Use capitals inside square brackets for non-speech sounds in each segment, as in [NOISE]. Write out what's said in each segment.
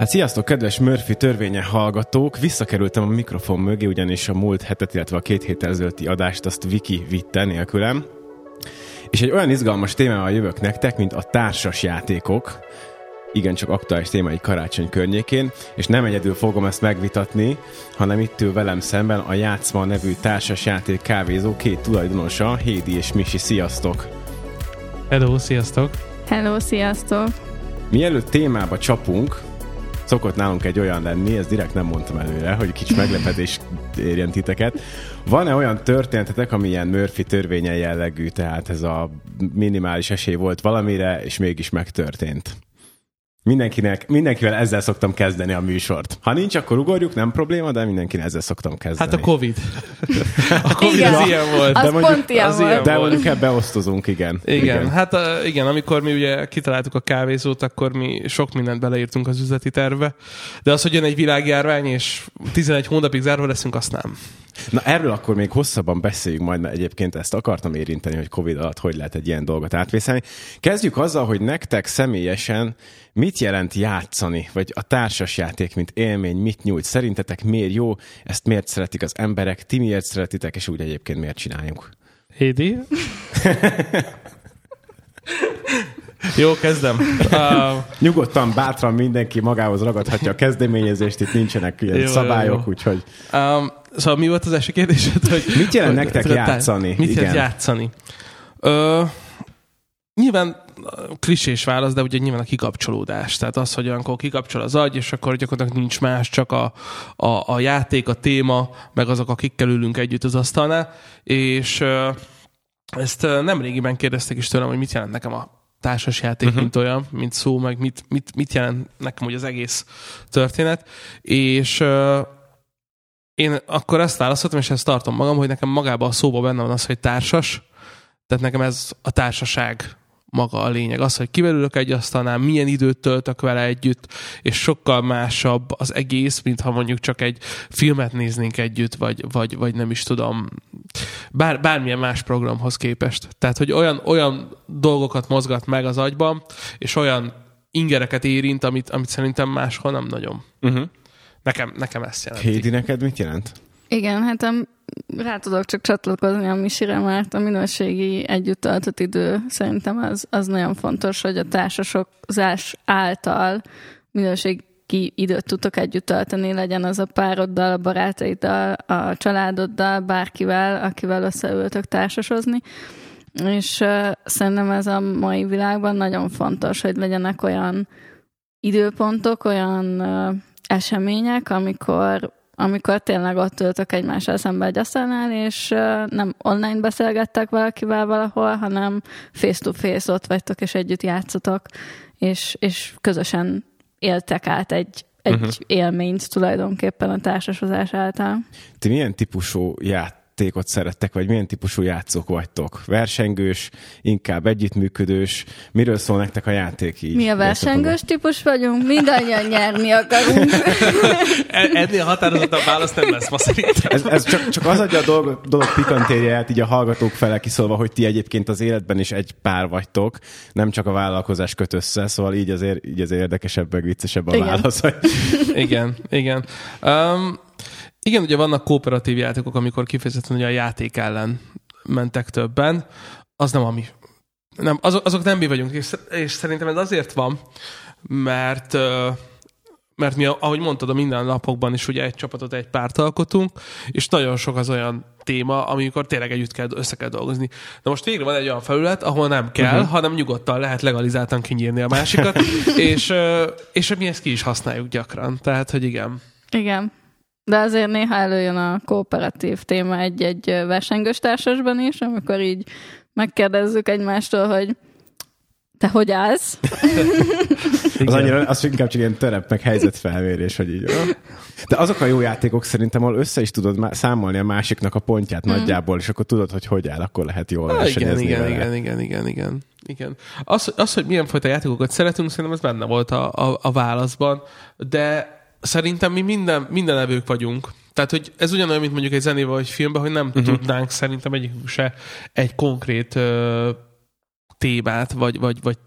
Hát sziasztok, kedves Murphy törvénye hallgatók! Visszakerültem a mikrofon mögé, ugyanis a múlt hetet, illetve a két héttel ezelőtti adást azt Viki vitte nélkülem. És egy olyan izgalmas témával jövök nektek, mint a társas játékok. Igen, csak aktuális téma egy karácsony környékén, és nem egyedül fogom ezt megvitatni, hanem itt ül velem szemben a Játszma nevű társas játék kávézó két tulajdonosa, Hédi és Misi. Sziasztok! Hello, sziasztok! Hello, sziasztok! Mielőtt témába csapunk, szokott nálunk egy olyan lenni, ezt direkt nem mondtam előre, hogy kicsi meglepetés érjen titeket. Van-e olyan történetetek, ami ilyen Murphy törvénye jellegű, tehát ez a minimális esély volt valamire, és mégis megtörtént? Mindenkinek, mindenkivel ezzel szoktam kezdeni a műsort. Ha nincs, akkor ugorjuk, nem probléma, de mindenkinek ezzel szoktam kezdeni. Hát a Covid. [LAUGHS] A Covid Igen. az ilyen volt. Az de mondjuk, pont ilyen az volt. ilyen de volt. mondjuk ebbe osztozunk, igen. Igen, igen. hát uh, igen, amikor mi ugye kitaláltuk a kávézót, akkor mi sok mindent beleírtunk az üzleti tervbe, de az, hogy jön egy világjárvány, és 11 hónapig zárva leszünk, azt nem. Na erről akkor még hosszabban beszéljünk majd, mert egyébként ezt akartam érinteni, hogy Covid alatt hogy lehet egy ilyen dolgot átvészelni. Kezdjük azzal, hogy nektek személyesen mit jelent játszani, vagy a társas játék, mint élmény, mit nyújt? Szerintetek miért jó, ezt miért szeretik az emberek, ti miért szeretitek, és úgy egyébként miért csináljuk? Hédi? Jó, kezdem. [LAUGHS] Uh, Nyugodtan, bátran mindenki magához ragadhatja a kezdeményezést, itt nincsenek ilyen jó, szabályok, jó. úgyhogy um, szóval mi volt az első kérdésed? Hogy, Mit jelent hogy- nektek játszani? Mit jelent játszani? Ö, nyilván klisés válasz, de ugye nyilván a kikapcsolódás. Tehát az, hogy olyankor kikapcsol az agy, és akkor gyakorlatilag nincs más, csak a, a, a játék, a téma, meg azok, akikkel ülünk együtt az asztalnál. És ezt nemrégiben kérdeztek is tőlem, hogy mit jelent nekem a társas játék, uh-huh. mint olyan, mint szó, meg mit, mit, mit jelent nekem hogy az egész történet. És én akkor ezt válaszoltam, és ezt tartom magam, hogy nekem magában a szóban benne van az, hogy társas, tehát nekem ez a társaság maga a lényeg. Az, hogy kivel ülök egy asztalnál, milyen időt töltök vele együtt, és sokkal másabb az egész, mint ha mondjuk csak egy filmet néznénk együtt, vagy, vagy, vagy nem is tudom, bár, bármilyen más programhoz képest. Tehát, hogy olyan, olyan dolgokat mozgat meg az agyban, és olyan ingereket érint, amit, amit szerintem máshol nem nagyon. Uh-huh. Nekem, nekem ezt jelenti. Hédi, neked mit jelent? Igen, hát am, rá tudok csak csatlakozni a misire, mert a minőségi együtt töltött idő szerintem az, az nagyon fontos, hogy a társasokzás által minőségi időt tudtok együtt tölteni, legyen az a pároddal, a barátaiddal, a családoddal, bárkivel, akivel összeültök társasozni. És uh, szerintem ez a mai világban nagyon fontos, hogy legyenek olyan időpontok, olyan uh, események, amikor amikor tényleg ott ültök egymással szembe egy asztalnál, és nem online beszélgettek valakivel valahol, hanem face-to-face ott vagytok, és együtt játszotok, és, és közösen éltek át egy, egy uh-huh. élményt tulajdonképpen a társasozás által. Ti milyen típusú játékot szerettek, vagy milyen típusú játszók vagytok? Versengős, inkább együttműködős? Miről szól nektek a játék így? Mi a versengős típus vagyunk, mindannyian nyerni akarunk. [LAUGHS] E- Ennél határozottabb válasz nem lesz ma szerintem. Ez, ez csak, csak az adja a dolog, dolog pikantériáját így a hallgatók fele kiszólva, hogy ti egyébként az életben is egy pár vagytok, nem csak a vállalkozás köt össze, szóval így azért, így azért érdekesebb, meg viccesebb a Igen. válasz. Hogy... Igen, igen. Um, igen, ugye vannak kooperatív játékok, amikor kifejezetten ugye a játék ellen mentek többen. Az nem ami. Nem, azok, azok nem mi vagyunk, és, és szerintem ez azért van, mert mert mi, ahogy mondtad, a mindennapokban is ugye egy csapatot, egy párt alkotunk, és nagyon sok az olyan téma, amikor tényleg együtt kell, össze kell dolgozni. De most végre van egy olyan felület, ahol nem kell, uh-huh. hanem nyugodtan lehet legalizáltan kinyírni a másikat, [LAUGHS] és, és mi ezt ki is használjuk gyakran. Tehát, hogy igen. Igen. De azért néha előjön a kooperatív téma egy-egy versengős társasban is, amikor így megkérdezzük egymástól, hogy te hogy állsz? [LAUGHS] Az, annyira, az inkább csak ilyen terep, meg helyzetfelmérés, hogy így. jó. De azok a jó játékok szerintem, ahol össze is tudod számolni a másiknak a pontját mm. nagyjából, és akkor tudod, hogy hogy áll, akkor lehet jól Há, igen, versenyezni igen, vele. igen, igen, igen, igen, igen. Az, az, hogy milyen fajta játékokat szeretünk, szerintem ez benne volt a, a, a válaszban, de szerintem mi minden, minden evők vagyunk. Tehát, hogy ez ugyanolyan, mint mondjuk egy zenével vagy filmben, hogy nem uh-huh. tudnánk szerintem egyikünk se egy konkrét ö, témát, vagy, vagy, vagy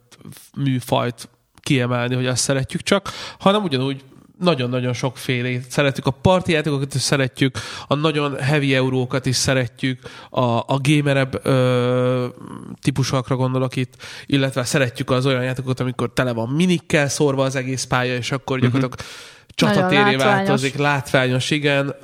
műfajt kiemelni, hogy azt szeretjük csak, hanem ugyanúgy nagyon-nagyon sokféle. Szeretjük a parti játékokat is szeretjük, a nagyon heavy eurókat is szeretjük, a, a gamerebb ö, típusokra gondolok itt, illetve szeretjük az olyan játékokat, amikor tele van minikkel szórva az egész pálya, és akkor mhm. gyakorlatilag uh-huh. Csatatéré változik, látványos, igen.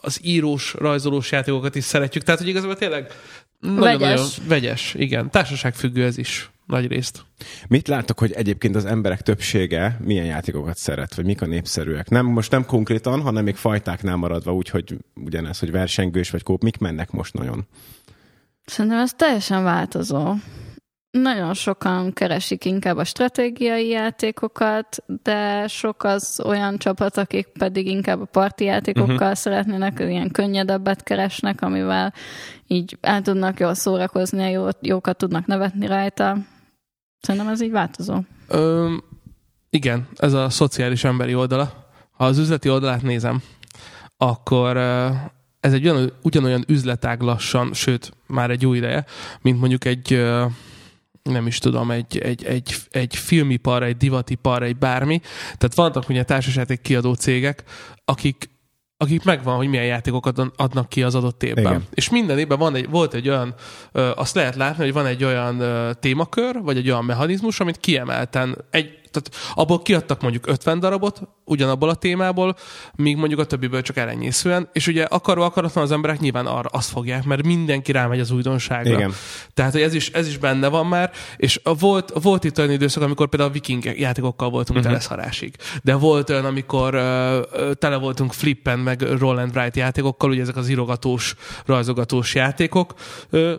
Az írós, rajzolós játékokat is szeretjük, tehát hogy igazából tényleg nagyon-nagyon vegyes. vegyes, igen. Társaságfüggő ez is nagy részt. Mit láttok, hogy egyébként az emberek többsége milyen játékokat szeret, vagy mik a népszerűek? Nem, most nem konkrétan, hanem még fajtáknál maradva, úgyhogy ugyanez, hogy versengős vagy kóp, mik mennek most nagyon? Szerintem ez teljesen változó. Nagyon sokan keresik inkább a stratégiai játékokat, de sok az olyan csapat, akik pedig inkább a parti játékokkal uh-huh. szeretnének, ilyen könnyedebbet keresnek, amivel így el tudnak jól szórakozni, jó, jókat tudnak nevetni rajta. Szerintem ez így változó. Ö, igen, ez a szociális emberi oldala. Ha az üzleti oldalát nézem, akkor ez egy ugyanolyan, ugyanolyan üzletág lassan, sőt, már egy jó ideje, mint mondjuk egy nem is tudom, egy, egy, egy, egy filmipar, egy divatipar, egy bármi. Tehát vannak ugye társasjáték kiadó cégek, akik akik megvan, hogy milyen játékokat adnak ki az adott évben. Igen. És minden évben van egy, volt egy olyan, ö, azt lehet látni, hogy van egy olyan ö, témakör, vagy egy olyan mechanizmus, amit kiemelten egy tehát abból kiadtak mondjuk 50 darabot, ugyanabból a témából, míg mondjuk a többiből csak elenyészően, és ugye akaró akaratlan az emberek nyilván arra azt fogják, mert mindenki rámegy az újdonságra. Igen. Tehát, hogy ez is, ez is benne van már, és volt, volt itt olyan időszak, amikor például a viking játékokkal voltunk uh-huh. teleszarásig, de volt olyan, amikor uh, tele voltunk flippen, meg roll and write játékokkal, ugye ezek az írogatós, rajzogatós játékok, uh,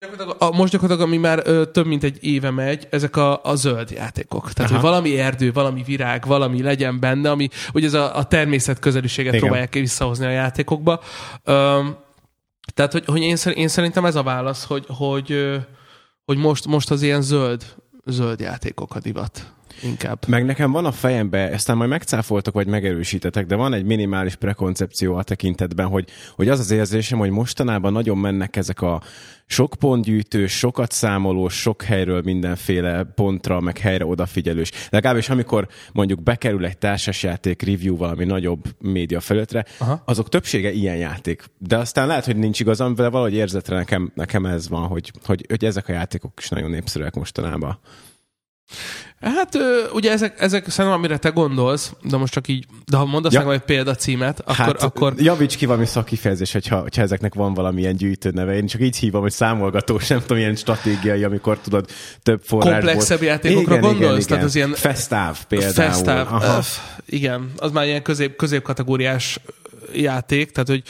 Gyakorlatilag, a, most gyakorlatilag, ami már ö, több mint egy éve megy, ezek a, a zöld játékok. Tehát, Aha. hogy valami erdő, valami virág, valami legyen benne, ami ugye ez a, a természet közeliséget Igen. próbálják visszahozni a játékokba. Öm, tehát, hogy, hogy én, én szerintem ez a válasz, hogy, hogy, hogy most, most az ilyen zöld, zöld játékok a divat inkább. Meg nekem van a fejembe, aztán majd megcáfoltak, vagy megerősítetek, de van egy minimális prekoncepció a tekintetben, hogy, hogy az az érzésem, hogy mostanában nagyon mennek ezek a sok pontgyűjtős, sokat számolós, sok helyről mindenféle pontra, meg helyre odafigyelős. Legalábbis amikor mondjuk bekerül egy társasjáték review valami nagyobb média felületre, Aha. azok többsége ilyen játék. De aztán lehet, hogy nincs igazam, de valahogy érzetre nekem, nekem ez van, hogy, hogy, hogy ezek a játékok is nagyon népszerűek mostanában. Hát ugye ezek, ezek szerintem, amire te gondolsz, de most csak így, de ha mondasz ja. meg egy példacímet, akkor... Hát, akkor... Javíts ki valami szakifejezés, hogyha, hogyha ezeknek van valamilyen gyűjtő neve. Én csak így hívom, hogy számolgatós, [LAUGHS] nem tudom, ilyen stratégiai, amikor tudod több forrásból... Komplexebb játékokra igen, gondolsz? Igen, Tehát az ilyen... Festáv például. Festáv, Aha. igen. Az már ilyen közép, középkategóriás játék, tehát hogy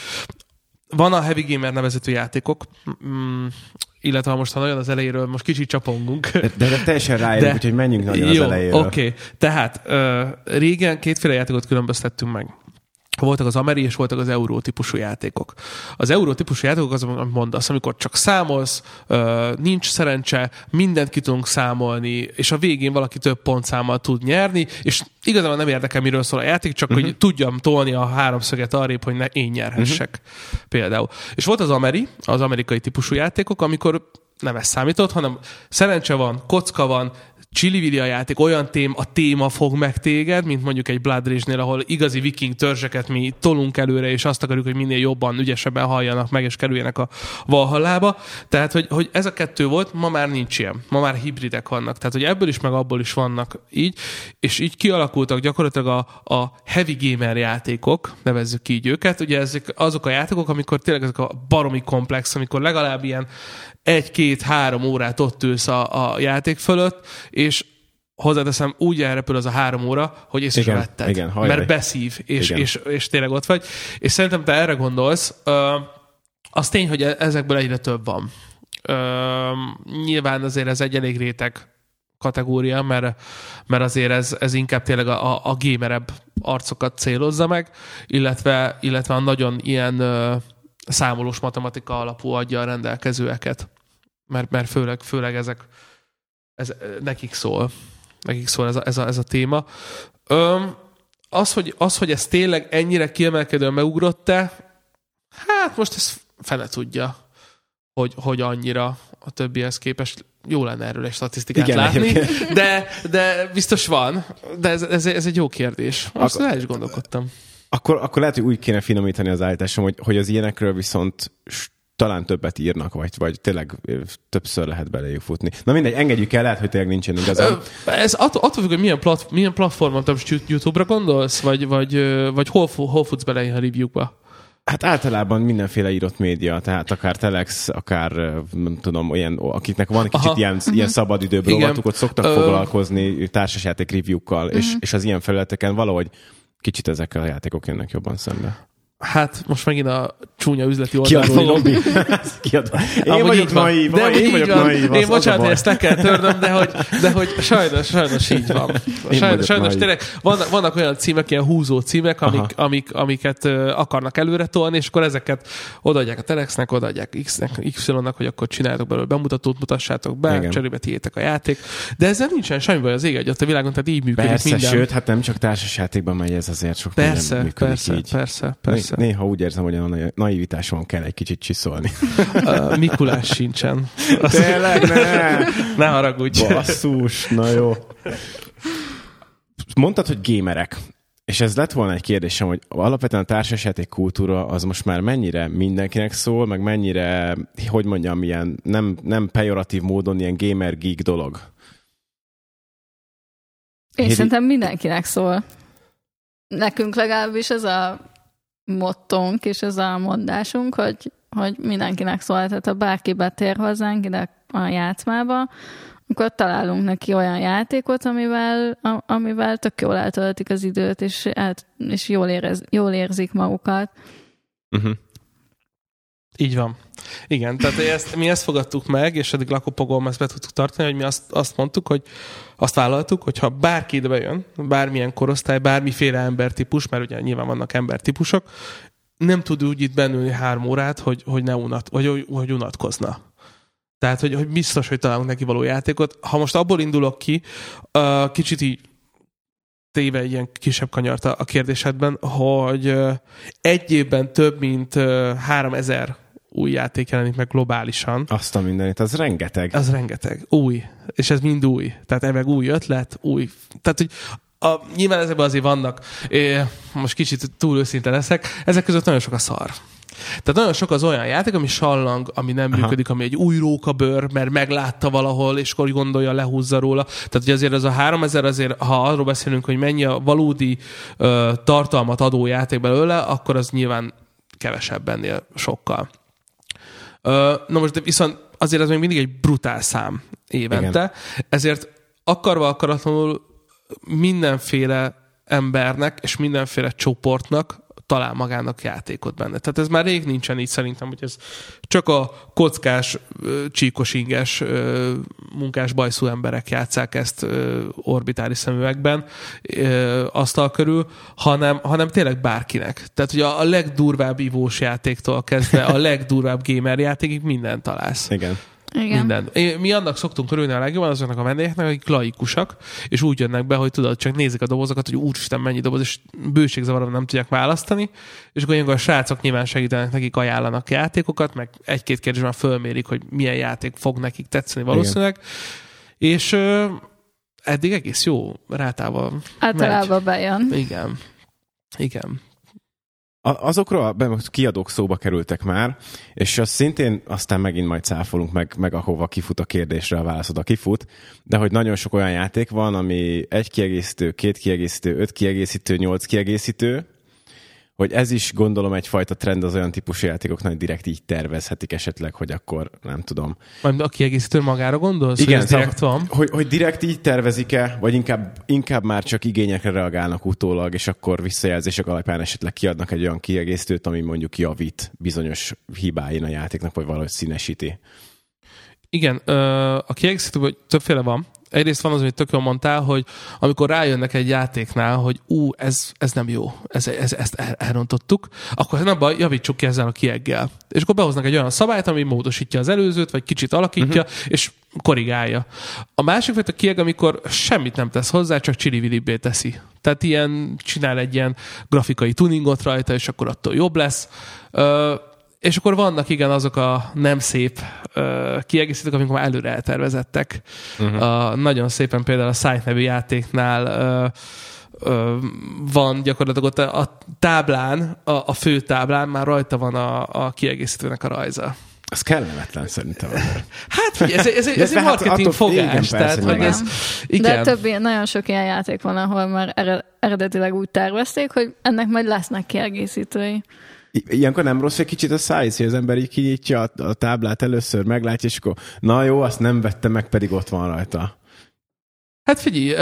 van a Heavy Gamer nevezetű játékok, mm, illetve most ha nagyon az elejéről, most kicsit csapongunk. De, de, de teljesen rájövünk, úgyhogy menjünk nagyon jó, az elejéről. Oké, okay. tehát uh, régen kétféle játékot különböztettünk meg voltak az ameri és voltak az euró típusú játékok. Az euró típusú játékok az, amit mondasz, amikor csak számolsz, nincs szerencse, mindent ki tudunk számolni, és a végén valaki több pontszámmal tud nyerni, és igazából nem érdekel, miről szól a játék, csak uh-huh. hogy tudjam tolni a háromszöget arrébb, hogy ne én nyerhessek uh-huh. például. És volt az ameri, az amerikai típusú játékok, amikor nem ez számított, hanem szerencse van, kocka van, Csili a játék olyan tém, a téma fog meg téged, mint mondjuk egy Blood Rage-nél, ahol igazi viking törzseket mi tolunk előre, és azt akarjuk, hogy minél jobban, ügyesebben halljanak meg, és kerüljenek a Valhallába. Tehát, hogy, hogy ez a kettő volt, ma már nincs ilyen. Ma már hibridek vannak. Tehát, hogy ebből is, meg abból is vannak így, és így kialakultak gyakorlatilag a, a heavy gamer játékok, nevezzük így őket. Ugye ezek azok a játékok, amikor tényleg ezek a baromi komplex, amikor legalább ilyen egy-két-három órát ott ülsz a, a játék fölött, és hozzáteszem, úgy elrepül az a három óra, hogy észre igen, vetted. Igen, mert beszív, és, és, és, és tényleg ott vagy. És szerintem te erre gondolsz, az tény, hogy ezekből egyre több van. Nyilván azért ez egy elég réteg kategória, mert, mert azért ez, ez inkább tényleg a, a gamerebb arcokat célozza meg, illetve, illetve a nagyon ilyen számolós matematika alapú adja a rendelkezőeket mert, mert főleg, főleg ezek ez, nekik szól. Nekik szól ez a, ez a, ez a téma. Öm, az, hogy, az, hogy ez tényleg ennyire kiemelkedően megugrott-e, hát most ez fele tudja, hogy, hogy annyira a többihez képest. jó lenne erről egy statisztikát Igen, látni, egyébként. de, de biztos van. De ez, ez, ez egy jó kérdés. Akkor- el is gondolkodtam. Akkor, akkor lehet, hogy úgy kéne finomítani az állításom, hogy, hogy az ilyenekről viszont talán többet írnak, vagy, vagy tényleg többször lehet beléjük futni. Na mindegy, engedjük el, lehet, hogy tényleg nincsen igazam. Ö, Ez attól, attól függ, hogy milyen, plat, milyen platformon, te most YouTube-ra gondolsz, vagy, vagy, vagy hol, hol futsz bele a review-ba? Hát általában mindenféle írott média, tehát akár Telex, akár nem tudom, olyan, akiknek van kicsit Aha. ilyen, ilyen szabadidőbb Igen. rovatuk, ott szoktak Ö- foglalkozni társasjáték review-kkal, és, és az ilyen felületeken valahogy kicsit ezekkel a játékok jönnek jobban szembe. Hát most megint a csúnya üzleti oldalról lobby. [LAUGHS] Kiadó. Én Amúgy vagyok naív, de én így vagyok van. naív. Én bocsánat, hogy ezt le kell törnöm, de hogy, de hogy sajnos, sajnos így van. vagyok Sajnos, sajnos naív. tényleg vannak, vannak olyan címek, ilyen húzó címek, amik, Aha. amik, amiket ö, akarnak előre tolni, és akkor ezeket odaadják a Telexnek, odaadják X-nek, Y-nak, hogy akkor csináljátok belőle bemutatót, mutassátok be, Igen. Cserébe tiétek a játék. De ezzel nincsen semmi baj az ég egyet a világon, tehát így működik Persze, minden. sőt, hát nem csak társasjátékban megy ez azért sok persze, persze, így. persze, persze. Né- Néha úgy érzem, hogy a na- naivitáson kell egy kicsit csiszolni. [LAUGHS] Uh, Mikulás sincsen. Azt, [LAUGHS] Tényleg, ne! ne haragudj. Basszus, na jó. Mondtad, hogy gémerek. És ez lett volna egy kérdésem, hogy alapvetően a társasjáték kultúra az most már mennyire mindenkinek szól, meg mennyire, hogy mondjam, ilyen nem, nem pejoratív módon ilyen gamer geek dolog. Én Hédi- szerintem mindenkinek szól. Nekünk legalábbis ez a mottónk és ez a mondásunk, hogy, hogy mindenkinek szól. Tehát ha bárki betér hozzánk ide a játszmába, akkor találunk neki olyan játékot, amivel, amivel tök jól eltöltik az időt, és, el, és jól, érez, jól érzik magukat. Uh-huh. Így van. Igen, tehát ezt, mi ezt fogadtuk meg, és eddig lakopogom ezt be tudtuk tartani, hogy mi azt, azt mondtuk, hogy azt vállaltuk, hogy ha bárki ide bejön, bármilyen korosztály, bármiféle embertípus, mert ugye nyilván vannak embertípusok, nem tud úgy itt bennülni három órát, hogy, hogy ne unat, hogy, hogy unatkozna. Tehát, hogy, hogy biztos, hogy találunk neki való játékot. Ha most abból indulok ki, kicsit így téve egy ilyen kisebb kanyart a kérdésedben, hogy egy évben több mint ö, 3000 új játék jelenik meg globálisan. Azt a mindenit, az rengeteg. Az rengeteg. Új. És ez mind új. Tehát meg új ötlet, új. Tehát, hogy a, nyilván ezekben azért vannak, é, most kicsit túl őszinte leszek, ezek között nagyon sok a szar. Tehát nagyon sok az olyan játék, ami sallang, ami nem Aha. működik, ami egy új rókabőr, mert meglátta valahol, és akkor gondolja, lehúzza róla. Tehát hogy azért az a 3000 azért, ha arról beszélünk, hogy mennyi a valódi ö, tartalmat adó játék belőle, akkor az nyilván kevesebb ennél sokkal. Na most de viszont azért ez még mindig egy brutál szám évente, Igen. ezért akarva akaratlanul mindenféle embernek és mindenféle csoportnak talál magának játékot benne. Tehát ez már rég nincsen így szerintem, hogy ez csak a kockás, csíkos inges, munkás bajszú emberek játszák ezt orbitális szemüvegben asztal körül, hanem, hanem tényleg bárkinek. Tehát, a, a legdurvább ivós játéktól kezdve a [LAUGHS] legdurvább gamer játékig mindent találsz. Igen. Igen. Minden. Mi annak szoktunk örülni a legjobban azoknak a vendégeknek, akik laikusak, és úgy jönnek be, hogy tudod, csak nézik a dobozokat, hogy úristen, mennyi doboz, és bőségzavaron nem tudják választani, és akkor ilyenkor a srácok nyilván segítenek nekik, ajánlanak játékokat, meg egy-két kérdésben fölmérik, hogy milyen játék fog nekik tetszeni valószínűleg. És ö, eddig egész jó rátával Általában bejön. megy. Igen. Igen. Azokról a kiadók szóba kerültek már, és az szintén aztán megint majd cáfolunk meg, meg ahova kifut a kérdésre, a válaszod a kifut, de hogy nagyon sok olyan játék van, ami egy kiegészítő, két kiegészítő, öt kiegészítő, nyolc kiegészítő, hogy ez is gondolom egyfajta trend az olyan típusú játékoknak, hogy direkt így tervezhetik esetleg, hogy akkor nem tudom. Majd a kiegészítő magára gondolsz, Igen, hogy ez direkt szóval- van? Hogy, hogy direkt így tervezik-e, vagy inkább, inkább már csak igényekre reagálnak utólag, és akkor visszajelzések alapján esetleg kiadnak egy olyan kiegészítőt, ami mondjuk javít bizonyos hibáin a játéknak, vagy valahogy színesíti. Igen, a kiegészítő többféle van. Egyrészt van az, amit tök jól mondtál, hogy amikor rájönnek egy játéknál, hogy ú, ez, ez nem jó, ez, ez, ezt el, elrontottuk, akkor nem baj, javítsuk ki ezzel a kieggel. És akkor behoznak egy olyan szabályt, ami módosítja az előzőt, vagy kicsit alakítja, uh-huh. és korrigálja. A másik fajta kieg, amikor semmit nem tesz hozzá, csak csili teszi. Tehát ilyen, csinál egy ilyen grafikai tuningot rajta, és akkor attól jobb lesz. Ö, és akkor vannak igen azok a nem szép uh, kiegészítők, amik már előre eltervezettek. Uh-huh. Uh, nagyon szépen például a Sight nevű játéknál uh, van gyakorlatilag ott a, a táblán, a, a fő táblán már rajta van a, a kiegészítőnek a rajza. Ez kellemetlen szerintem. [LAUGHS] Hát ez, ez, ez, ez egy hát marketing fogás. Igen, tehát, hogy ez, igen. De több ilyen, nagyon sok ilyen játék van, ahol már eredetileg úgy tervezték, hogy ennek majd lesznek kiegészítői. Ilyenkor nem rossz egy kicsit a szájsz, hogy az ember így kinyitja a, a táblát először, meglátja, és akkor na jó, azt nem vette meg, pedig ott van rajta. Hát figyelj,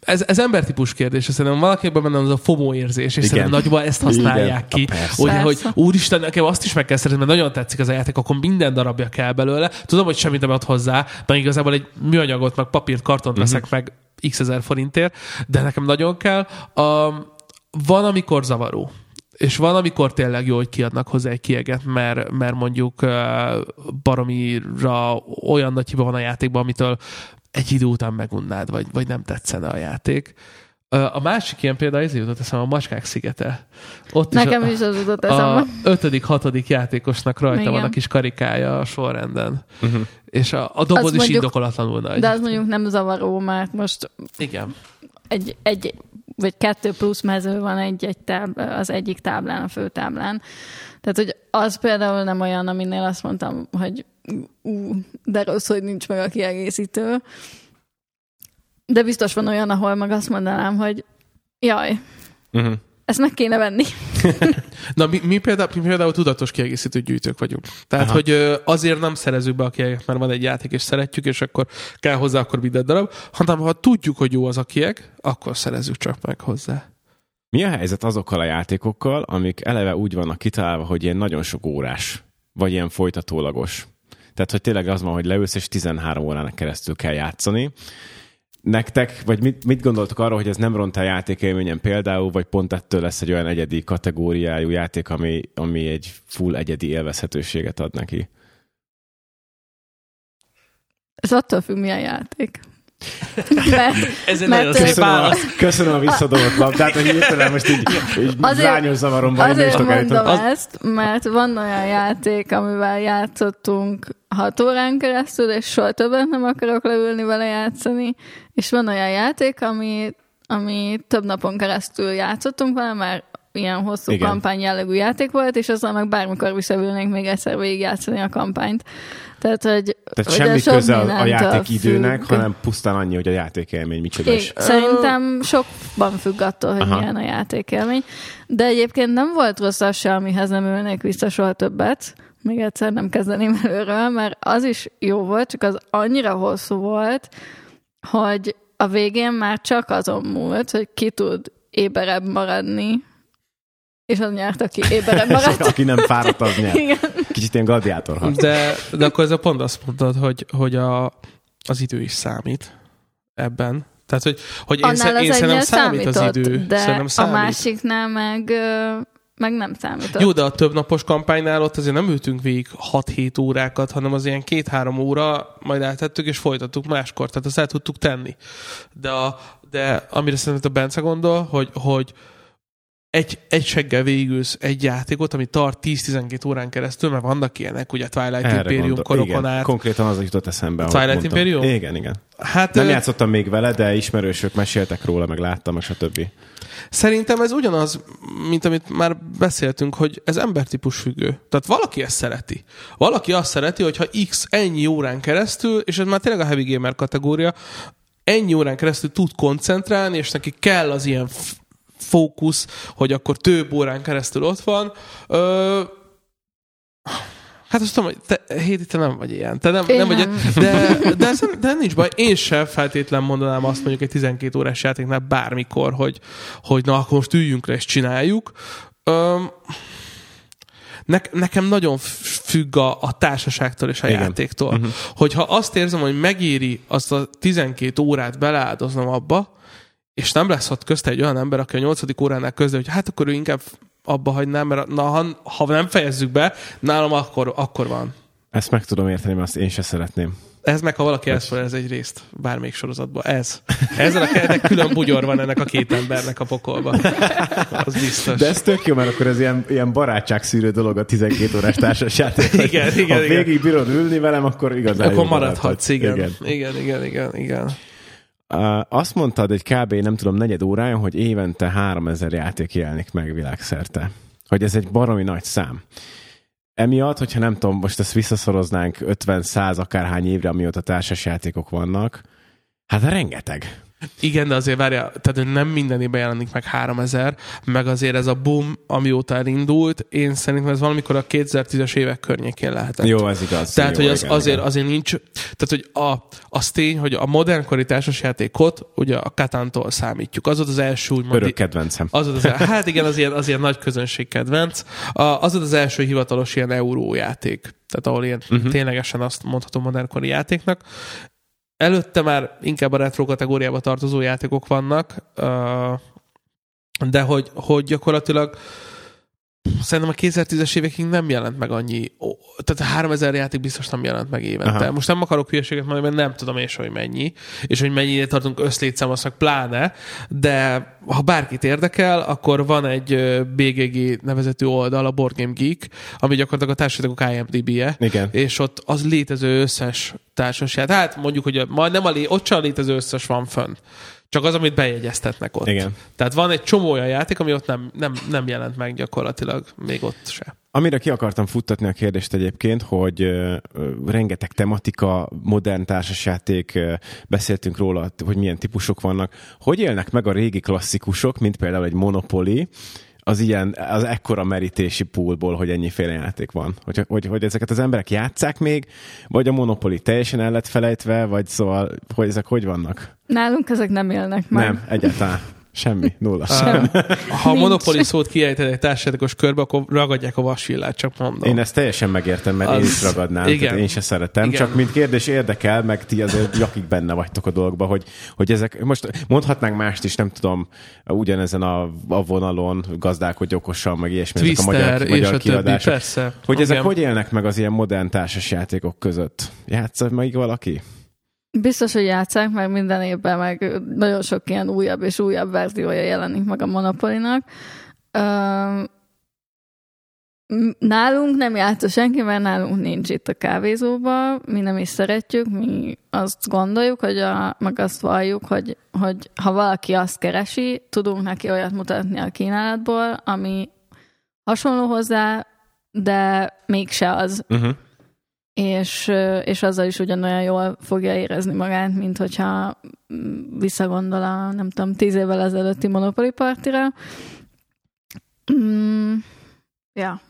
ez, ez embertípus kérdés, szerintem valakiben benne az a FOMO érzés, és Igen. szerintem nagyban ezt használják Igen. ki. Ugye, hogy úristen, nekem azt is meg kell szeretni, mert nagyon tetszik ez a játék, akkor minden darabja kell belőle. Tudom, hogy semmit nem ad hozzá, de igazából egy műanyagot, meg papírt, kartont veszek uh-huh. meg x ezer forintért, de nekem nagyon kell. Um, van, amikor zavaró és van, amikor tényleg jó, hogy kiadnak hozzá egy kieget, mert, mert mondjuk uh, baromira olyan nagy hiba van a játékban, amitől egy idő után megunnád, vagy, vagy nem tetszene a játék. A másik ilyen példa ezért jutott eszembe a Macskák szigete. Ott Nekem is, a, is az jutott eszembe. A ötödik, hatodik játékosnak rajta Igen. van a kis karikája a sorrenden. Uh-huh. És a, a doboz is mondjuk, indokolatlanul nagy. De az mondjuk nem zavaró, mert most Igen. Egy, egy vagy kettő plusz mező van egy, egy táb, az egyik táblán, a főtáblán. Tehát, hogy az például nem olyan, aminél azt mondtam, hogy ú, de rossz, hogy nincs meg a kiegészítő. De biztos van olyan, ahol meg azt mondanám, hogy jaj, uh-huh. ezt meg kéne venni. Na, mi, mi, például, mi például tudatos kiegészítő gyűjtők vagyunk. Tehát, Aha. hogy azért nem szerezzük be a kiegeket, mert van egy játék, és szeretjük, és akkor kell hozzá akkor minden darab, hanem ha tudjuk, hogy jó az a kieg, akkor szerezzük csak meg hozzá. Mi a helyzet azokkal a játékokkal, amik eleve úgy vannak kitalálva, hogy ilyen nagyon sok órás, vagy ilyen folytatólagos? Tehát, hogy tényleg az van, hogy leülsz, és 13 órának keresztül kell játszani. Nektek, vagy mit, mit gondoltok arról, hogy ez nem ront a játékélményen például, vagy pont ettől lesz egy olyan egyedi kategóriájú játék, ami, ami egy full egyedi élvezhetőséget ad neki? Ez attól függ, milyen játék. Mert, [LAUGHS] Ez egy nagyon szép válasz. Köszönöm a visszadobott labdát, hogy hirtelen most így, így azért, zányos zavaromban Azért mondom az... ezt, mert van olyan játék, amivel játszottunk hat órán keresztül, és soha többet nem akarok leülni vele játszani, és van olyan játék, ami, ami több napon keresztül játszottunk vele, mert ilyen hosszú Igen. kampány jellegű játék volt, és azzal meg bármikor visszaülnénk még egyszer végigjátszani a kampányt. Tehát, hogy, Tehát semmi köze a, a játék időnek, függ. hanem pusztán annyi, hogy a játékélmény micsoda is. Szerintem sokban függ attól, hogy Aha. milyen a játékélmény. De egyébként nem volt rossz az se, amihez nem ülnék vissza soha többet. Még egyszer nem kezdeném [LAUGHS] előről, mert az is jó volt, csak az annyira hosszú volt, hogy a végén már csak azon múlt, hogy ki tud éberebb maradni, és az nyert, aki éberen maradt. [LAUGHS] aki nem fáradt, az nyert. Igen. Kicsit ilyen gladiátor. De, de akkor ez a pont azt mondtad, hogy, hogy a, az idő is számít ebben. Tehát, hogy, hogy én, sze, én szerintem számít az idő. De szerintem számít. a másiknál meg, meg nem számított. Jó, de a több napos kampánynál ott azért nem ültünk végig 6-7 órákat, hanem az ilyen 2-3 óra, majd eltettük és folytattuk máskor. Tehát azt el tudtuk tenni. De, a, de amire szerintem a Bence gondol, hogy, hogy, egy, egy seggel végülsz egy játékot, ami tart 10-12 órán keresztül, mert vannak ilyenek, ugye Twilight Erre Imperium gondol. korokon igen, át. Konkrétan az jutott eszembe. A Twilight mondtam. Imperium? Igen, igen. Hát, Nem ö... játszottam még vele, de ismerősök meséltek róla, meg láttam, meg stb. Szerintem ez ugyanaz, mint amit már beszéltünk, hogy ez embertípus függő. Tehát valaki ezt szereti. Valaki azt szereti, hogyha x ennyi órán keresztül, és ez már tényleg a heavy gamer kategória, ennyi órán keresztül tud koncentrálni, és neki kell az ilyen fókusz, hogy akkor több órán keresztül ott van. Ö, Hát azt tudom, hogy te, Hédi, te nem vagy ilyen. Te nem, nem vagy ilyen. De, de, de nincs baj. Én sem feltétlen mondanám azt mondjuk egy 12 órás játéknál bármikor, hogy, hogy na, akkor most üljünk le és csináljuk. Öm, ne, nekem nagyon függ a, a társaságtól és a Igen. játéktól. Uh-huh. Hogyha azt érzem, hogy megéri azt a 12 órát beleáldoznom abba, és nem lesz ott közte egy olyan ember, aki a nyolcadik óránál közül, hogy hát akkor ő inkább abba hagynám, mert na, ha, ha nem fejezzük be, nálam akkor, akkor van. Ezt meg tudom érteni, mert azt én se szeretném. Ez meg, ha valaki ez egy részt bármelyik sorozatban. Ez. Ezzel a ennek külön bugyor van ennek a két embernek a pokolba. Az biztos. De ez tök jó, mert akkor ez ilyen, ilyen barátságszűrő dolog a 12 órás társasjáték. igen, igen, ha igen. végig bírod ülni velem, akkor igazán Akkor maradhatsz, igen. igen. Igen, igen, igen, igen. Azt mondtad egy kb. nem tudom, negyed órája, hogy évente 3000 játék jelenik meg világszerte. Hogy ez egy baromi nagy szám. Emiatt, hogyha nem tudom, most ezt visszaszoroznánk 50-100 akárhány évre, amióta társasjátékok vannak, hát rengeteg. Igen, de azért várja, tehát nem minden évben jelenik meg 3000, meg azért ez a boom, amióta elindult, én szerintem ez valamikor a 2010-es évek környékén lehetett. Jó, ez igaz. Tehát, jó, hogy az igen, azért, igen. azért nincs, tehát, hogy a, az tény, hogy a modernkori társasjátékot ugye a Katántól számítjuk. Az volt az első úgymond... Örök kedvencem. Az volt az, hát igen, az ilyen, az ilyen nagy közönség kedvenc. Az volt az első hivatalos ilyen eurójáték. Tehát ahol ilyen uh-huh. ténylegesen azt mondhatom modernkori játéknak. Előtte már inkább a retro kategóriába tartozó játékok vannak, de hogy, hogy gyakorlatilag szerintem a 2010-es évekig nem jelent meg annyi, tehát a 3000 játék biztos nem jelent meg évente. Aha. Most nem akarok hülyeséget mondani, mert nem tudom és hogy mennyi, és hogy mennyire tartunk összlétszám, azt meg pláne, de ha bárkit érdekel, akkor van egy BGG nevezetű oldal, a Board Game Geek, ami gyakorlatilag a társadalmak IMDb-je, Igen. és ott az létező összes társasját, hát mondjuk, hogy a, majd nem a lé, ott csak a létező összes van fönn. Csak az, amit bejegyeztetnek ott. Igen. Tehát van egy csomó olyan játék, ami ott nem, nem, nem jelent meg gyakorlatilag, még ott se. Amire ki akartam futtatni a kérdést egyébként, hogy uh, rengeteg tematika, modern társasjáték, uh, beszéltünk róla, hogy milyen típusok vannak. Hogy élnek meg a régi klasszikusok, mint például egy Monopoly, az ilyen, az ekkora merítési poolból, hogy ennyiféle játék van. Hogy, hogy, hogy ezeket az emberek játszák még, vagy a Monopoly teljesen el lett felejtve, vagy szóval, hogy ezek hogy vannak? Nálunk ezek nem élnek már. Nem, egyáltalán. Semmi, nulla. Sem. Ha a Monopoly szót kiejted egy társadalmas körbe, akkor ragadják a vasvillát, csak mondom. Én ezt teljesen megértem, mert az... én is ragadnám, igen. tehát én se szeretem. Igen. Csak mint kérdés érdekel, meg ti azért jakik benne vagytok a dolgba, hogy, hogy ezek, most mondhatnánk mást is, nem tudom, ugyanezen a, a vonalon gazdálkodj okosan, meg ilyesmi, Twister, ezek a magyar, magyar és kiadások. Többi, persze. Hogy igen. ezek hogy élnek meg az ilyen modern társasjátékok között? Játsza meg valaki? Biztos, hogy játszák, meg minden évben meg nagyon sok ilyen újabb és újabb verziója jelenik meg a Monopolinak. Nálunk nem játsza senki, mert nálunk nincs itt a kávézóban, mi nem is szeretjük, mi azt gondoljuk, hogy a, meg azt valljuk, hogy, hogy ha valaki azt keresi, tudunk neki olyat mutatni a kínálatból, ami hasonló hozzá, de mégse az. Uh-huh és, és azzal is ugyanolyan jól fogja érezni magát, mint hogyha visszagondol a, nem tudom, tíz évvel ezelőtti Monopoly partira. Mm, ja,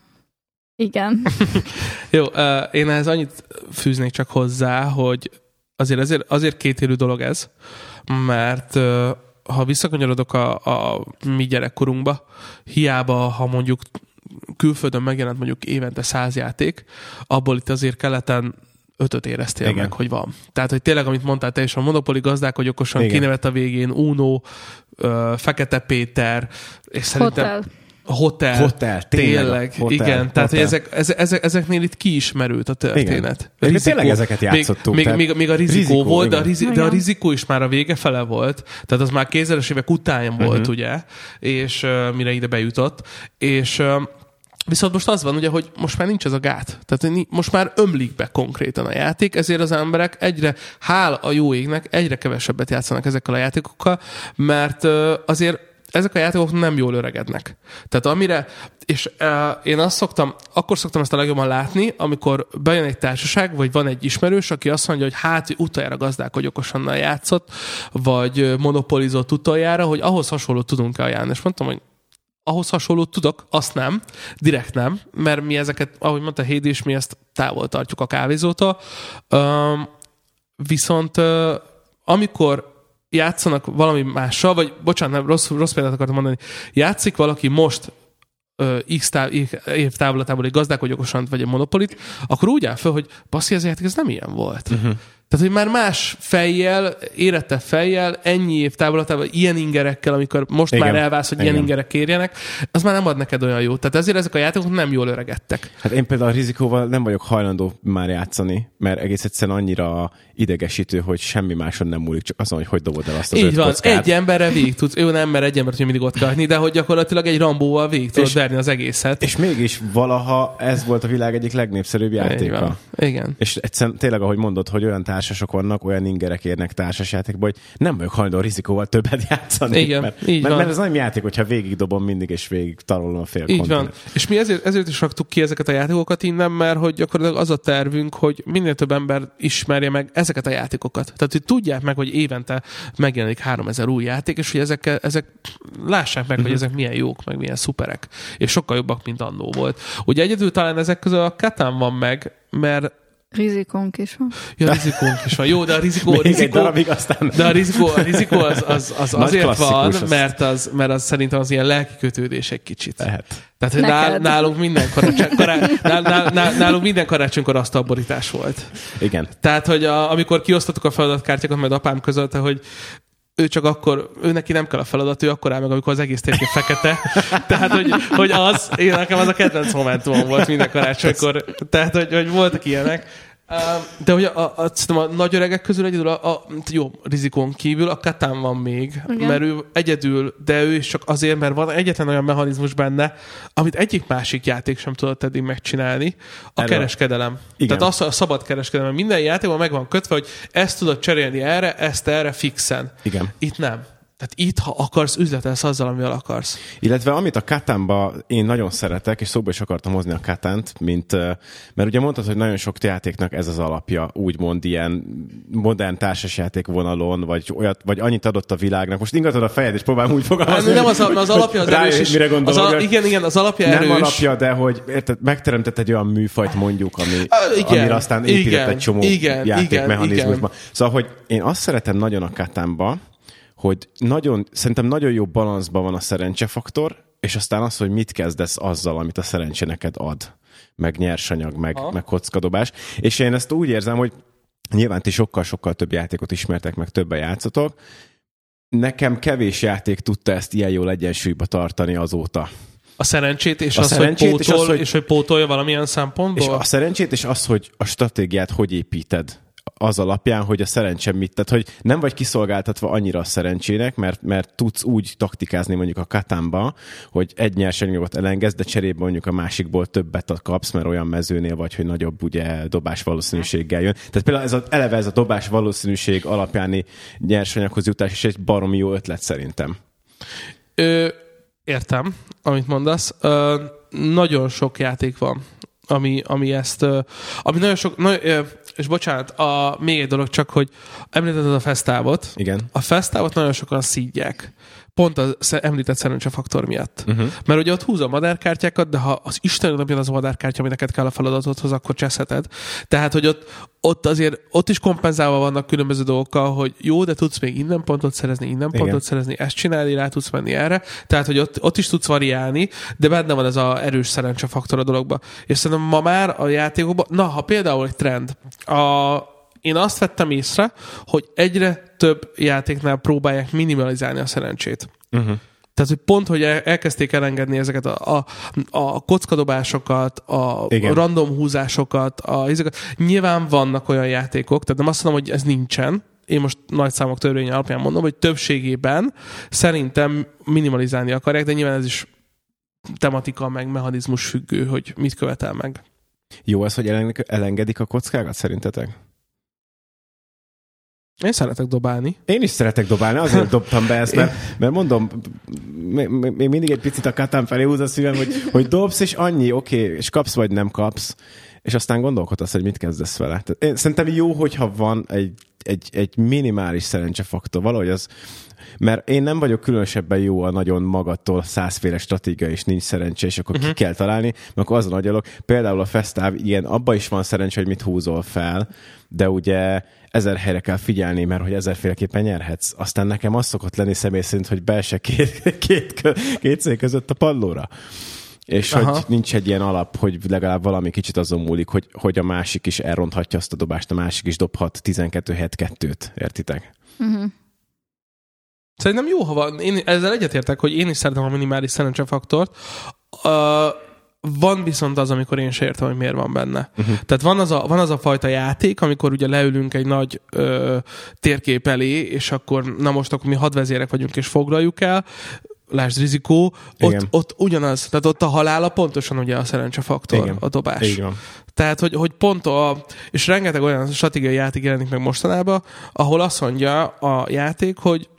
igen. [LAUGHS] Jó, uh, én ehhez annyit fűznék csak hozzá, hogy azért, azért, azért kétélű dolog ez, mert uh, ha visszakanyarodok a, a mi gyerekkorunkba, hiába, ha mondjuk külföldön megjelent mondjuk évente száz játék, abból itt azért keleten ötöt éreztél Igen. meg, hogy van. Tehát, hogy tényleg, amit mondtál te is, a Monopoly gazdák, hogy okosan kinevet a végén, Uno, ö, Fekete Péter, és szerintem... Hotel. Hotel. Hotel, tényleg. tényleg hotel, igen, hotel. tehát hogy ezek, ezek, ezeknél itt kiismerült a történet. Igen. Rizikó, tényleg ezeket játszottuk. Még, még, még a rizikó, rizikó volt, de a, rizi, de a rizikó is már a vége fele volt, tehát az már kézeres évek után uh-huh. volt, ugye, és uh, mire ide bejutott, és uh, Viszont most az van ugye, hogy most már nincs ez a gát. Tehát most már ömlik be konkrétan a játék, ezért az emberek egyre, hál a jó égnek, egyre kevesebbet játszanak ezekkel a játékokkal, mert azért ezek a játékok nem jól öregednek. Tehát amire, és én azt szoktam, akkor szoktam ezt a legjobban látni, amikor bejön egy társaság, vagy van egy ismerős, aki azt mondja, hogy hát utoljára gazdálkodj okosannal játszott, vagy monopolizott utoljára, hogy ahhoz hasonlót tudunk-e ajánlani. És mondtam, hogy ahhoz hasonlót tudok, azt nem, direkt nem, mert mi ezeket, ahogy mondta Hédi is, mi ezt távol tartjuk a kávézótól. Um, viszont amikor játszanak valami mással, vagy bocsánat, nem, rossz, rossz példát akartam mondani, játszik valaki most uh, X táv, év távolatából egy gazdálkodj vagy egy monopolit, akkor úgy áll fel, hogy passzi, ez ez nem ilyen volt. Uh-huh. Tehát, hogy már más fejjel, érette fejjel, ennyi év távolatában, ilyen ingerekkel, amikor most Igen. már elválsz, hogy Igen. ilyen ingerek kérjenek, az már nem ad neked olyan jót. Tehát ezért ezek a játékok nem jól öregedtek. Hát én például a rizikóval nem vagyok hajlandó már játszani, mert egész egyszerűen annyira idegesítő, hogy semmi máson nem múlik, csak azon, hogy hogy dobod el azt az Így van, kockát. egy emberre végig tudsz, jó nem, mert egy embert hogy mindig ott kell hagyni, de hogy gyakorlatilag egy rambóval végig tudod És- verni az egészet. És mégis valaha ez volt a világ egyik legnépszerűbb játéka. Igen. És egyszerűen tényleg, ahogy mondod, hogy olyan társasok vannak, olyan ingerek érnek társasjátékba, hogy nem vagyok hajlandó rizikóval többet [LAUGHS] játszani. Igen, mert, így mert, van. mert, ez nem játék, hogyha végig dobom mindig, és végig tarolom a fél Így van. És mi ezért, ezért is raktuk ki ezeket a játékokat innen, mert hogy gyakorlatilag az a tervünk, hogy minél több ember ismerje meg ezeket a játékokat. Tehát, hogy tudják meg, hogy évente megjelenik 3000 új játék, és hogy ezek, ezek lássák meg, hogy ezek milyen jók, meg milyen szuperek. És sokkal jobbak, mint annó volt. Ugye egyedül talán ezek közül a Katán van meg, mert Rizikónk is van. ja, rizikónk is van. Jó, de a rizikó, Még egy rizikó, darabig, aztán... de a rizikó, a rizikó az, az, az Nagy azért van, az- mert az, mert az szerintem az ilyen lelki kötődés egy kicsit. Lehet. Tehát, hogy nál, nálunk minden karácsony, kará, nál, nál, nál, nálunk minden karácsonykor asztalborítás volt. Igen. Tehát, hogy a, amikor kiosztottuk a feladatkártyákat, majd apám közölte, hogy ő csak akkor, ő neki nem kell a feladat, ő akkor áll meg, amikor az egész térkép fekete. [LAUGHS] Tehát, hogy, hogy az, én nekem az a kedvenc momentumom volt minden karácsonykor. Tehát, hogy, hogy voltak ilyenek. De hogy a, a, szerintem a nagy öregek közül egyedül a, a jó, rizikón kívül a Katán van még, Igen. mert ő egyedül, de ő is csak azért, mert van egyetlen olyan mechanizmus benne, amit egyik másik játék sem tudott eddig megcsinálni, a Erről. kereskedelem. Igen. Tehát az a szabad kereskedelem. Minden játékban meg van kötve, hogy ezt tudod cserélni erre, ezt erre fixen. Igen. Itt nem. Tehát itt, ha akarsz, üzletelsz azzal, amivel akarsz. Illetve amit a Katánba én nagyon szeretek, és szóba is akartam hozni a Katánt, mint, mert ugye mondtad, hogy nagyon sok játéknak ez az alapja, úgymond ilyen modern társasjáték vonalon, vagy, olyat, vagy annyit adott a világnak. Most ingatod a fejed, és próbálom úgy fogalmazni. Nem az, az alapja az erős is. mire Az al- igen, igen, az alapja nem erős. alapja, de hogy érted, megteremtett egy olyan műfajt mondjuk, ami, igen, amire aztán épített igen, egy csomó igen, játékmechanizmusba. Szóval, hogy én azt szeretem nagyon a Katánba, hogy nagyon, szerintem nagyon jó balanszban van a szerencsefaktor, és aztán az, hogy mit kezdesz azzal, amit a szerencse neked ad, meg nyersanyag, meg, Aha. meg kockadobás. És én ezt úgy érzem, hogy nyilván ti sokkal-sokkal több játékot ismertek, meg többen játszotok, nekem kevés játék tudta ezt ilyen jól egyensúlyba tartani azóta. A szerencsét, és A az, szerencsét, hogy pótol, és, az, hogy- és hogy pótolja valamilyen szempontból. És a szerencsét, és az, hogy a stratégiát hogy építed az alapján, hogy a szerencse mit, tehát hogy nem vagy kiszolgáltatva annyira a szerencsének, mert, mert tudsz úgy taktikázni mondjuk a katánba, hogy egy nyersanyagot elengedsz, de cserébe mondjuk a másikból többet kapsz, mert olyan mezőnél vagy, hogy nagyobb ugye dobás valószínűséggel jön. Tehát például ez a, eleve ez a dobás valószínűség alapjáni nyersanyaghoz jutás is egy baromi jó ötlet szerintem. Ö, értem, amit mondasz. Ö, nagyon sok játék van, ami, ami ezt, ami nagyon sok, nagyon, és bocsánat, a, még egy dolog csak, hogy említetted a fesztávot. Igen. A fesztávot nagyon sokan szídják. Pont az említett szerencsefaktor miatt. Uh-huh. Mert ugye ott húzom a madárkártyákat, de ha az Isten napján az a madárkártya, ami neked kell a feladatodhoz, akkor cseszheted. Tehát, hogy ott, ott azért, ott is kompenzálva vannak különböző dolgokkal, hogy jó, de tudsz még innen pontot szerezni, innen Igen. pontot szerezni, ezt csinálni, rá tudsz menni erre. Tehát, hogy ott, ott is tudsz variálni, de benne van ez a erős szerencsefaktor a dologba. És szerintem ma már a játékokban, na, ha például egy trend, a, én azt vettem észre, hogy egyre több játéknál próbálják minimalizálni a szerencsét. Uh-huh. Tehát, hogy pont, hogy el- elkezdték elengedni ezeket a, a, a kockadobásokat, a Igen. random húzásokat, a, ezeket. nyilván vannak olyan játékok, tehát nem azt mondom, hogy ez nincsen, én most nagy számok törvénye alapján mondom, hogy többségében szerintem minimalizálni akarják, de nyilván ez is tematika meg mechanizmus függő, hogy mit követel meg. Jó az, hogy eleng- elengedik a kockákat szerintetek? Én szeretek dobálni. Én is szeretek dobálni, azért [LAUGHS] dobtam be ezt, mert, mert mondom, még mindig egy picit a katán felé húz a szívem, hogy, hogy dobsz, és annyi, oké, okay, és kapsz, vagy nem kapsz, és aztán gondolkodsz, hogy mit kezdesz vele. Tehát én, szerintem jó, hogyha van egy, egy, egy minimális szerencsefaktor, valahogy az, mert én nem vagyok különösebben jó a nagyon magattól százféle stratégia, és nincs szerencse, és akkor uh-huh. ki kell találni, mert akkor azon agyalok. Például a Festáv, igen, abban is van szerencse, hogy mit húzol fel, de ugye ezer helyre kell figyelni, mert hogy ezerféleképpen nyerhetsz. Aztán nekem az szokott lenni személy szerint, hogy be se két, két, két szék között a padlóra. és Aha. hogy nincs egy ilyen alap, hogy legalább valami kicsit azon múlik, hogy, hogy a másik is elronthatja azt a dobást, a másik is dobhat 12 helyet kettőt, értitek? Szerintem jó, ha van. Én ezzel egyetértek, hogy én is szeretem a minimális szerencsefaktort. Uh, van viszont az, amikor én se értem, hogy miért van benne. Uh-huh. Tehát van az, a, van az a fajta játék, amikor ugye leülünk egy nagy ö, térkép elé, és akkor na most akkor mi hadvezérek vagyunk, és foglaljuk el, lásd rizikó, ott, Igen. ott ugyanaz, tehát ott a halála pontosan ugye a szerencsefaktor, Igen. a dobás. Van. Tehát, hogy, hogy pont a, és rengeteg olyan stratégiai játék jelenik meg mostanában, ahol azt mondja a játék, hogy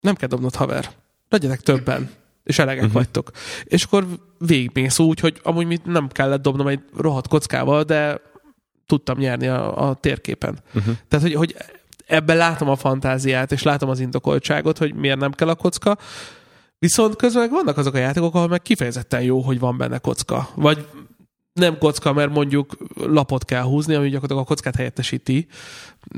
nem kell dobnod haver. Legyetek többen, és elegek uh-huh. vagytok. És akkor végigmész úgy, hogy amúgy mit nem kellett dobnom egy rohadt kockával, de tudtam nyerni a, a térképen. Uh-huh. Tehát, hogy, hogy ebben látom a fantáziát, és látom az indokoltságot, hogy miért nem kell a kocka. Viszont közben vannak azok a játékok, ahol meg kifejezetten jó, hogy van benne kocka. Vagy nem kocka, mert mondjuk lapot kell húzni, ami gyakorlatilag a kockát helyettesíti,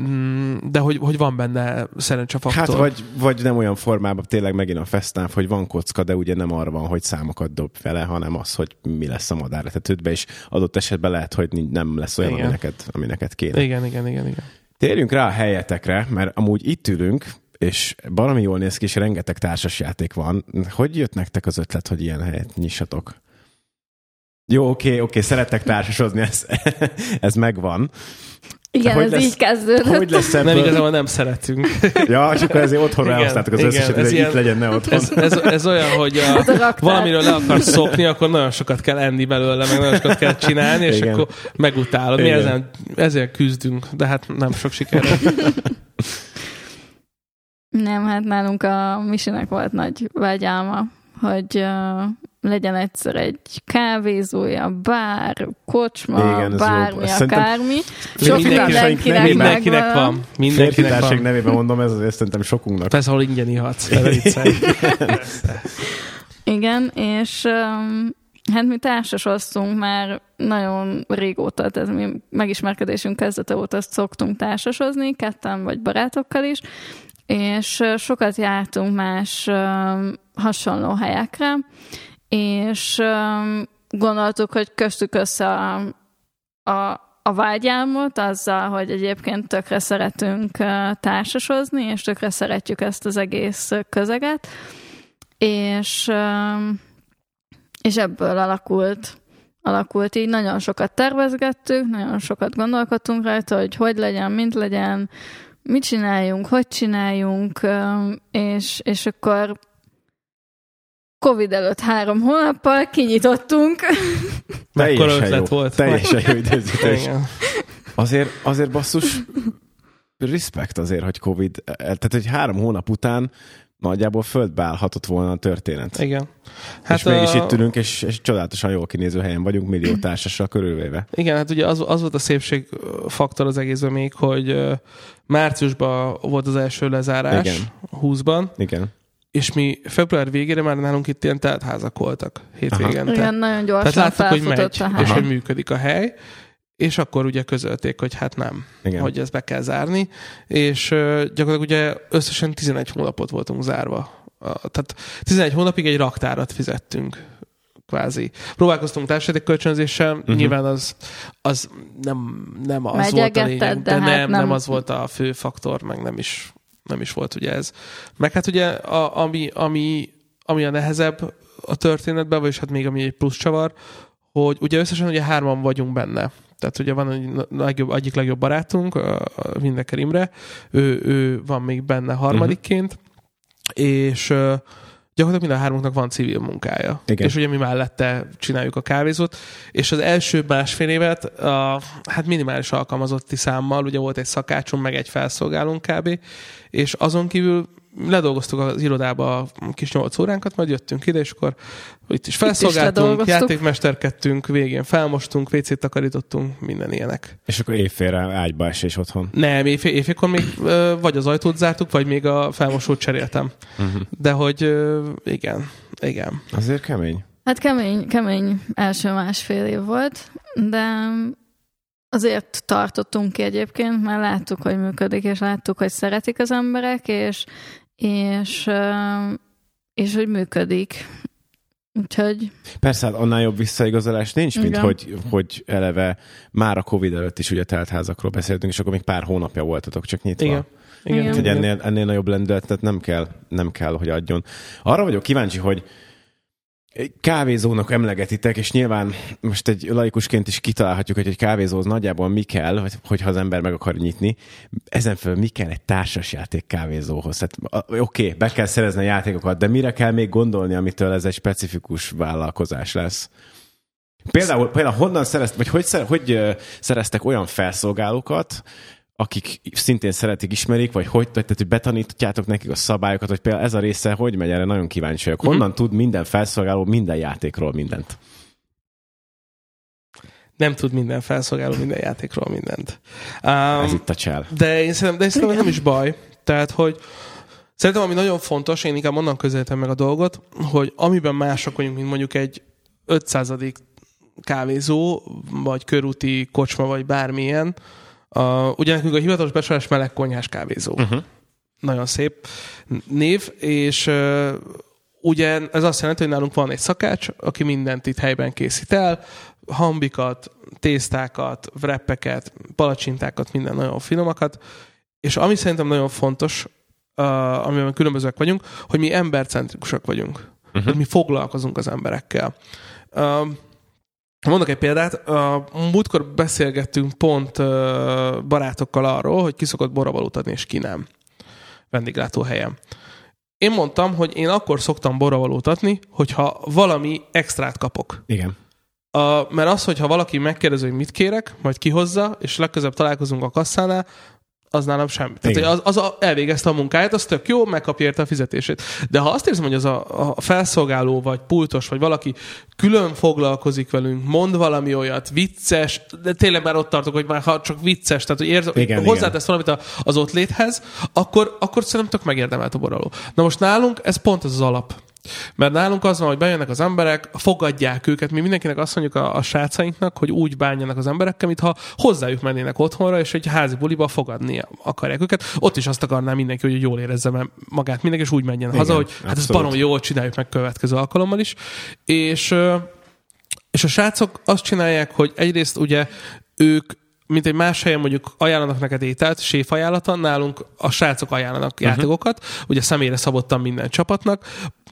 Mm, de hogy, hogy van benne szerencsefaktor. Hát vagy, vagy nem olyan formában tényleg megint a fesztáv, hogy van kocka, de ugye nem arra van, hogy számokat dob vele, hanem az, hogy mi lesz a madáretetődbe, és adott esetben lehet, hogy nem lesz olyan, ami neked, ami neked kéne. Igen, igen, igen, igen. Térjünk rá a helyetekre, mert amúgy itt ülünk, és baromi jól néz ki, és rengeteg társasjáték van. Hogy jött nektek az ötlet, hogy ilyen helyet nyissatok? Jó, oké, oké, szerettek társasozni, ez, ez megvan. Igen, Hogy ez lesz- így kezdődött. Hogy lesz ebből? Nem igazából nem szeretünk. Ja, és akkor ezért otthon elhoztátok az igen, összeset, ez hogy ilyen- itt legyen, ne otthon. Ez, ez, ez olyan, hogy a, Ez a valamiről le akarsz szokni, akkor nagyon sokat kell enni belőle, meg nagyon sokat kell csinálni, és Igen. akkor megutálod. Mi ezen, ezért küzdünk, de hát nem sok sikerrel. Nem, hát nálunk a Misinek volt nagy vágyálma, hogy uh, legyen egyszer egy kávézója, bár, kocsma, Igen, bármi, akármi. Sok mindenkinek mindenkinek, Mindenkinek van. Mindenkinek van. nevében mondom, ez azért szerintem sokunknak. Persze, ahol ingyen ihatsz. Igen, és um, hát mi társasoztunk már nagyon régóta, tehát mi megismerkedésünk kezdete óta azt szoktunk társasozni, ketten vagy barátokkal is, és sokat jártunk más um, hasonló helyekre, és gondoltuk, hogy köztük össze a, a, a vágyálmot azzal, hogy egyébként tökre szeretünk társasozni, és tökre szeretjük ezt az egész közeget, és, és ebből alakult, alakult így. Nagyon sokat tervezgettük, nagyon sokat gondolkodtunk rajta, hogy hogy legyen, mint legyen, mit csináljunk, hogy csináljunk, és, és akkor Covid előtt három hónappal kinyitottunk. [LAUGHS] Mekkora Teljesen ötlet jó. volt. Teljesen jó időzítés. Azért, azért basszus, respekt azért, hogy Covid, tehát hogy három hónap után nagyjából földbe állhatott volna a történet. Igen. Hát és mégis a- itt ülünk, és, és csodálatosan jól kinéző helyen vagyunk, millió társassal körülvéve. Igen, hát ugye az, az volt a szépség faktor az egészben még, hogy márciusban volt az első lezárás, Igen. 20-ban, Igen. És mi február végére már nálunk itt ilyen teltházak voltak hétvégente. Igen, nagyon gyorsan Tehát láttuk, hogy megy, a és hogy működik a hely, és akkor ugye közölték, hogy hát nem, Igen. hogy ezt be kell zárni, és gyakorlatilag ugye összesen 11 hónapot voltunk zárva. Tehát 11 hónapig egy raktárat fizettünk kvázi. Próbálkoztunk társadalmi kölcsönzéssel, uh-huh. nyilván az, az nem, nem az volt a lényeg, de de hát nem, nem, nem- az volt a fő faktor, meg nem is, nem is volt ugye ez. Meg hát ugye, a, ami, ami, ami a nehezebb a történetben, vagyis hát még ami egy plusz csavar, hogy ugye összesen ugye hárman vagyunk benne. Tehát ugye van egy legjobb, egyik legjobb barátunk, Windecker Imre, ő, ő van még benne harmadikként, és ö, gyakorlatilag mind a hármunknak van civil munkája. Igen. És ugye mi mellette csináljuk a kávézót, és az első másfél évet a, hát minimális alkalmazotti számmal, ugye volt egy szakácsunk, meg egy felszolgálunk kb. És azon kívül ledolgoztuk az irodába a kis nyolc óránkat, majd jöttünk ide, és akkor itt is felszolgáltunk, ledolgoztuk. játékmesterkedtünk, végén felmostunk, WC-t takarítottunk, minden ilyenek. És akkor évfélre ágyba esés otthon. Nem, éjfél, éjfélkor még vagy az ajtót zártuk, vagy még a felmosót cseréltem. Uh-huh. De hogy igen, igen. Azért kemény. Hát kemény, kemény első másfél év volt, de azért tartottunk ki egyébként, mert láttuk, hogy működik, és láttuk, hogy szeretik az emberek, és, és, és hogy működik. Úgyhogy... Persze, hát annál jobb visszaigazolás nincs, mint hogy, hogy eleve már a Covid előtt is ugye teltházakról beszéltünk, és akkor még pár hónapja voltatok csak nyitva. Igen. Igen. Igen. Hogy ennél, ennél nagyobb lendületet nem kell, nem kell, hogy adjon. Arra vagyok kíváncsi, hogy egy kávézónak emlegetitek, és nyilván most egy laikusként is kitalálhatjuk, hogy egy kávézóhoz nagyjából mi kell, hogyha az ember meg akar nyitni. Ezen föl mi kell egy társasjáték kávézóhoz? Hát, Oké, okay, be kell szerezni a játékokat, de mire kell még gondolni, amitől ez egy specifikus vállalkozás lesz? Például, például honnan szereztek, vagy hogy, hogy szereztek olyan felszolgálókat, akik szintén szeretik, ismerik, vagy hogy, tehát, hogy betanítjátok nekik a szabályokat, hogy például ez a része hogy megy, erre nagyon kíváncsi vagyok. Honnan uh-huh. tud minden felszolgáló minden játékról mindent? Nem tud minden felszolgáló minden játékról mindent. Um, ez itt a csel. De én szerintem, de én szerintem nem is baj. Tehát, hogy szerintem ami nagyon fontos, én inkább onnan közelítem meg a dolgot, hogy amiben mások vagyunk, mint mondjuk egy 500 kávézó, vagy körúti kocsma, vagy bármilyen, a, ugye nekünk a hivatalos besorolás meleg konyhás kávézó. Uh-huh. Nagyon szép név, és uh, ugye ez azt jelenti, hogy nálunk van egy szakács, aki mindent itt helyben készít el, hambikat, tésztákat, wrappeket, palacsintákat, minden nagyon finomakat, és ami szerintem nagyon fontos, uh, amiben különbözőek vagyunk, hogy mi embercentrikusak vagyunk. Uh-huh. Hogy mi foglalkozunk az emberekkel. Uh, Mondok egy példát. A múltkor beszélgettünk pont barátokkal arról, hogy ki szokott borravalót adni, és ki nem. Vendéglátóhelyen. Én mondtam, hogy én akkor szoktam borravalót adni, hogyha valami extrát kapok. Igen. A, mert az, hogyha valaki megkérdezi, hogy mit kérek, majd kihozza, és legközelebb találkozunk a kasszánál, az nálam sem. Tehát az, az a, elvégezte a munkáját, az tök jó, megkapja érte a fizetését. De ha azt érzem, hogy az a, a felszolgáló, vagy pultos, vagy valaki külön foglalkozik velünk, mond valami olyat, vicces, de tényleg már ott tartok, hogy már ha csak vicces, tehát hogy érzem, igen, hozzátesz valamit az ott léthez, akkor, akkor szerintem tök megérdemelt a boraló. Na most nálunk ez pont az az alap. Mert nálunk az van, hogy bejönnek az emberek, fogadják őket, mi mindenkinek azt mondjuk a, a srácainknak, hogy úgy bánjanak az emberekkel, mintha hozzájuk mennének otthonra, és egy házi buliba fogadni akarják őket. Ott is azt akarná mindenki, hogy jól érezze magát mindenki, és úgy menjen Igen, haza, hogy hát ez barom jól csináljuk meg következő alkalommal is. És és a srácok azt csinálják, hogy egyrészt ugye ők mint egy más helyen mondjuk ajánlanak neked ételt, séf ajánlata, nálunk a srácok ajánlanak uh-huh. játékokat, ugye személyre szabottan minden csapatnak,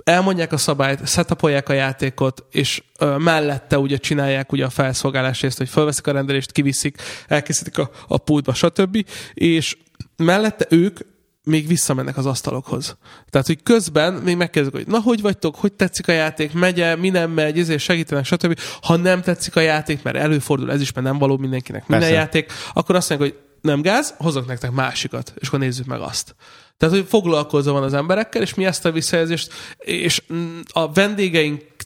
elmondják a szabályt, setupolják a játékot, és ö, mellette ugye csinálják ugye a felszolgálás részt, hogy felveszik a rendelést, kiviszik, elkészítik a, a pultba, stb. És mellette ők még visszamennek az asztalokhoz. Tehát, hogy közben még megkezdik, hogy na, hogy vagytok, hogy tetszik a játék, megy mi nem megy, ezért segítenek, stb. Ha nem tetszik a játék, mert előfordul ez is, mert nem való mindenkinek minden Persze. játék, akkor azt mondják, hogy nem gáz, hozok nektek másikat, és akkor nézzük meg azt. Tehát, hogy foglalkozva van az emberekkel, és mi ezt a visszajelzést, és a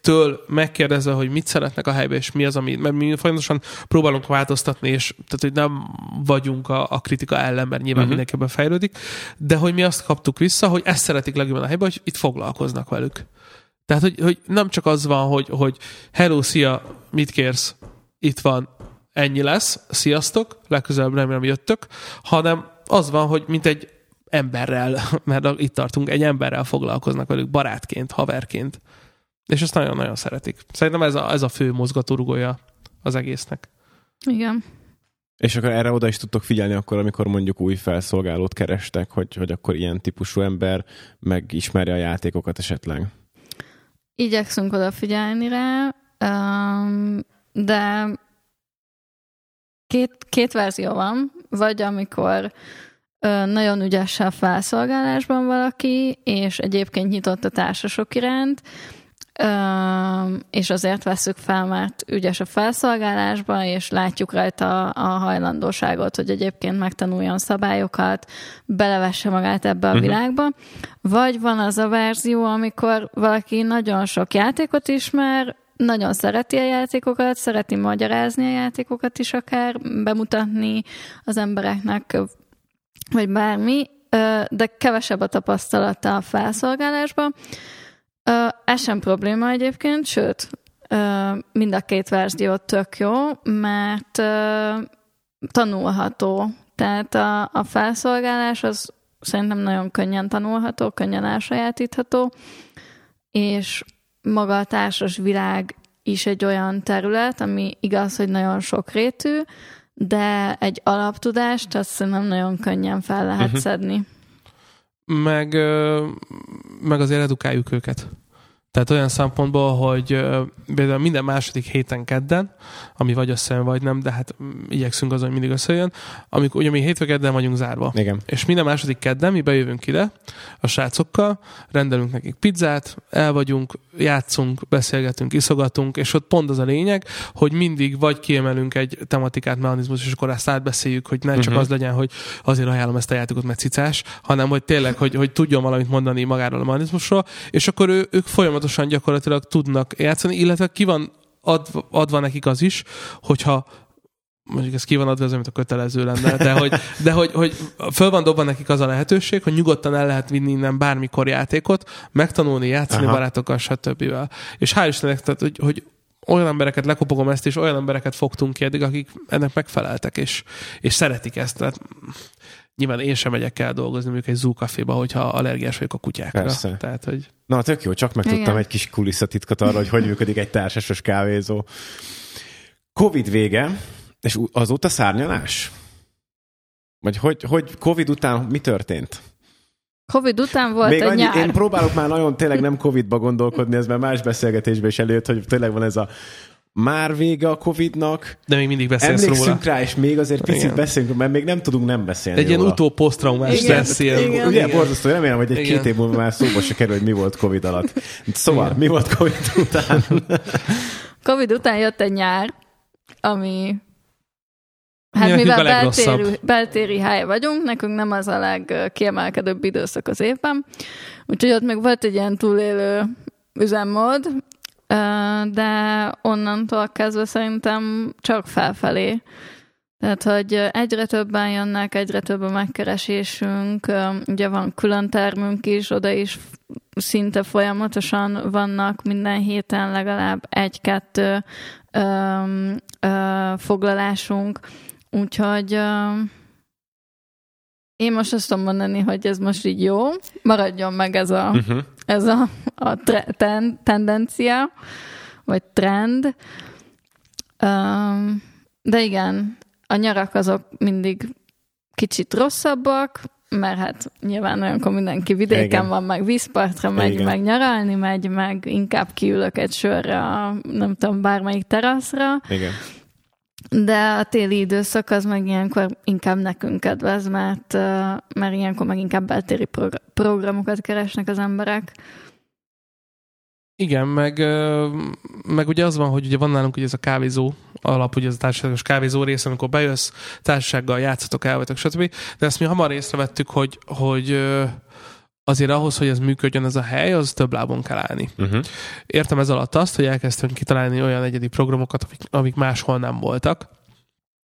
vendégeinktől megkérdezve, hogy mit szeretnek a helyben, és mi az, ami, mert mi folyamatosan próbálunk változtatni, és tehát, hogy nem vagyunk a, a kritika ellen, mert nyilván uh-huh. mindenki fejlődik, de hogy mi azt kaptuk vissza, hogy ezt szeretik legjobban a helyben, hogy itt foglalkoznak velük. Tehát, hogy, hogy nem csak az van, hogy, hogy hello, szia, mit kérsz, itt van, ennyi lesz, sziasztok, legközelebb remélem jöttök, hanem az van, hogy mint egy emberrel, [LAUGHS] mert itt tartunk, egy emberrel foglalkoznak velük barátként, haverként. És ezt nagyon-nagyon szeretik. Szerintem ez a, ez a fő mozgatórugója az egésznek. Igen. És akkor erre oda is tudtok figyelni akkor, amikor mondjuk új felszolgálót kerestek, hogy, hogy akkor ilyen típusú ember megismerje a játékokat esetleg? Igyekszünk odafigyelni rá, de két, két verzió van. Vagy amikor nagyon ügyes a felszolgálásban valaki, és egyébként nyitott a társasok iránt, és azért veszük fel, mert ügyes a felszolgálásban, és látjuk rajta a hajlandóságot, hogy egyébként megtanuljon szabályokat, belevesse magát ebbe a uh-huh. világba. Vagy van az a verzió, amikor valaki nagyon sok játékot ismer, nagyon szereti a játékokat, szereti magyarázni a játékokat is akár, bemutatni az embereknek vagy bármi, de kevesebb a tapasztalata a felszolgálásban. Ez sem probléma egyébként, sőt, mind a két verzió tök jó, mert tanulható. Tehát a, a felszolgálás az szerintem nagyon könnyen tanulható, könnyen elsajátítható, és maga a társas világ is egy olyan terület, ami igaz, hogy nagyon sokrétű, de egy alaptudást azt szerintem nagyon könnyen fel lehet uh-huh. szedni. Meg, meg azért edukáljuk őket. Tehát olyan szempontból, hogy például minden második héten kedden, ami vagy összejön, vagy nem, de hát mm, igyekszünk azon, hogy mindig összejön, amikor ugye mi hétfő kedden vagyunk zárva. Igen. És minden második kedden mi bejövünk ide a srácokkal, rendelünk nekik pizzát, el vagyunk, játszunk, beszélgetünk, iszogatunk, és ott pont az a lényeg, hogy mindig vagy kiemelünk egy tematikát, mechanizmus, és akkor ezt átbeszéljük, hogy ne csak Mhm. az legyen, hogy azért ajánlom ezt a játékot, mert cicás, hanem hogy tényleg, hogy, hogy tudjon valamit mondani magáról a mechanizmusról, és akkor ő, ők folyamatosan gyakorlatilag tudnak játszani, illetve ki van adva, adva nekik az is, hogyha mondjuk ez ki van adva, ez mint a kötelező lenne, de hogy, de hogy, hogy föl van dobva nekik az a lehetőség, hogy nyugodtan el lehet vinni innen bármikor játékot, megtanulni, játszani Aha. barátokkal, stb. És hál' Istennek, tehát, hogy, hogy olyan embereket lekopogom ezt, és olyan embereket fogtunk ki eddig, akik ennek megfeleltek, és, és szeretik ezt. Tehát nyilván én sem megyek el dolgozni mondjuk egy zoo kaféba, hogyha allergiás vagyok a kutyákra. Persze. Tehát, hogy Na, tök jó, csak megtudtam Igen. egy kis kulisszatitkot arra, hogy hogy működik egy társasos kávézó. Covid vége, és azóta szárnyalás? Vagy hogy, hogy Covid után mi történt? Covid után volt Még egy annyi, nyár. én próbálok már nagyon tényleg nem Covidba gondolkodni, ez már más beszélgetésben is előtt, hogy tényleg van ez a már vége a Covidnak, de még mindig beszélsz róla. emlékszünk rá, és még azért picit Igen. beszélünk, mert még nem tudunk nem beszélni Egy ilyen róla. utó-posztraumás Igen, stressz ilyen. igen. Ugye, borzasztó, remélem, hogy egy Igen. két év múlva már szóba se kerül, hogy mi volt Covid alatt. Szóval, mi volt Covid után? Covid után jött egy nyár, ami Hát Mi mivel beltéri, beltéri hely vagyunk, nekünk nem az a legkiemelkedőbb időszak az évben, úgyhogy ott még volt egy ilyen túlélő üzemmód, de onnantól kezdve szerintem csak felfelé. Tehát, hogy egyre többen jönnek, egyre több a megkeresésünk, ugye van külön termünk is, oda is szinte folyamatosan vannak minden héten legalább egy-kettő foglalásunk, úgyhogy ö, én most azt tudom mondani, hogy ez most így jó, maradjon meg ez a, Uh-huh. ez a, a tre- ten, tendencia, vagy trend. Um, de igen, a nyarak azok mindig kicsit rosszabbak, mert hát nyilván olyankor mindenki vidéken Igen. van, meg vízpartra megy, Igen. meg nyaralni megy, meg inkább kiülök egy sörre a, nem tudom, bármelyik teraszra, Igen. De a téli időszak az meg ilyenkor inkább nekünk kedvez, mert, mert ilyenkor meg inkább beltéri progr- programokat keresnek az emberek. Igen, meg, meg ugye az van, hogy ugye van nálunk ugye ez a kávézó alap, ugye ez a társaságos kávézó rész, amikor bejössz, társasággal játszatok, elvetek, stb. De ezt mi hamar észrevettük, hogy, hogy azért ahhoz, hogy ez működjön ez a hely, az több lábon kell állni. Uh-huh. Értem ez alatt azt, hogy elkezdtünk kitalálni olyan egyedi programokat, amik, amik máshol nem voltak.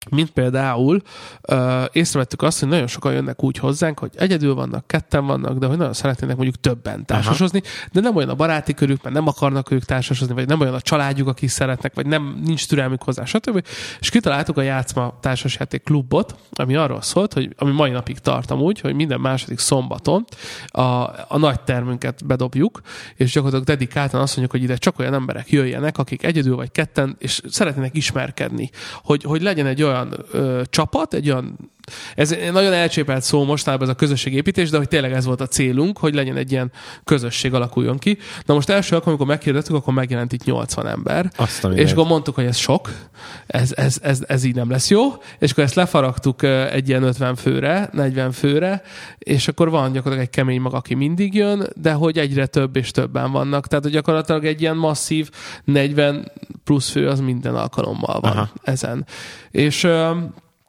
Mint például ö, észrevettük azt, hogy nagyon sokan jönnek úgy hozzánk, hogy egyedül vannak, ketten vannak, de hogy nagyon szeretnének mondjuk többen társasozni, de nem olyan a baráti körük, mert nem akarnak ők társasozni, vagy nem olyan a családjuk, akik szeretnek, vagy nem nincs türelmük hozzá, stb. És kitaláltuk a Játszma társasjáték klubot, ami arról szólt, hogy ami mai napig tart amúgy, hogy minden második szombaton a, a nagy termünket bedobjuk, és gyakorlatilag dedikáltan azt mondjuk, hogy ide csak olyan emberek jöjjenek, akik egyedül vagy ketten, és szeretnének ismerkedni. Hogy, hogy legyen egy olyan ö, csapat, egy olyan ez egy nagyon elcsépelt szó mostanában ez a közösségépítés, de hogy tényleg ez volt a célunk, hogy legyen egy ilyen közösség alakuljon ki. Na most első alkalom, amikor meghirdettük, akkor megjelent itt 80 ember. Azt És mindenit. akkor mondtuk, hogy ez sok, ez, ez, ez, ez így nem lesz jó, és akkor ezt lefaragtuk egy ilyen 50 főre, 40 főre, és akkor van gyakorlatilag egy kemény mag, aki mindig jön, de hogy egyre több és többen vannak. Tehát hogy gyakorlatilag egy ilyen masszív 40 plusz fő az minden alkalommal van Aha. ezen. És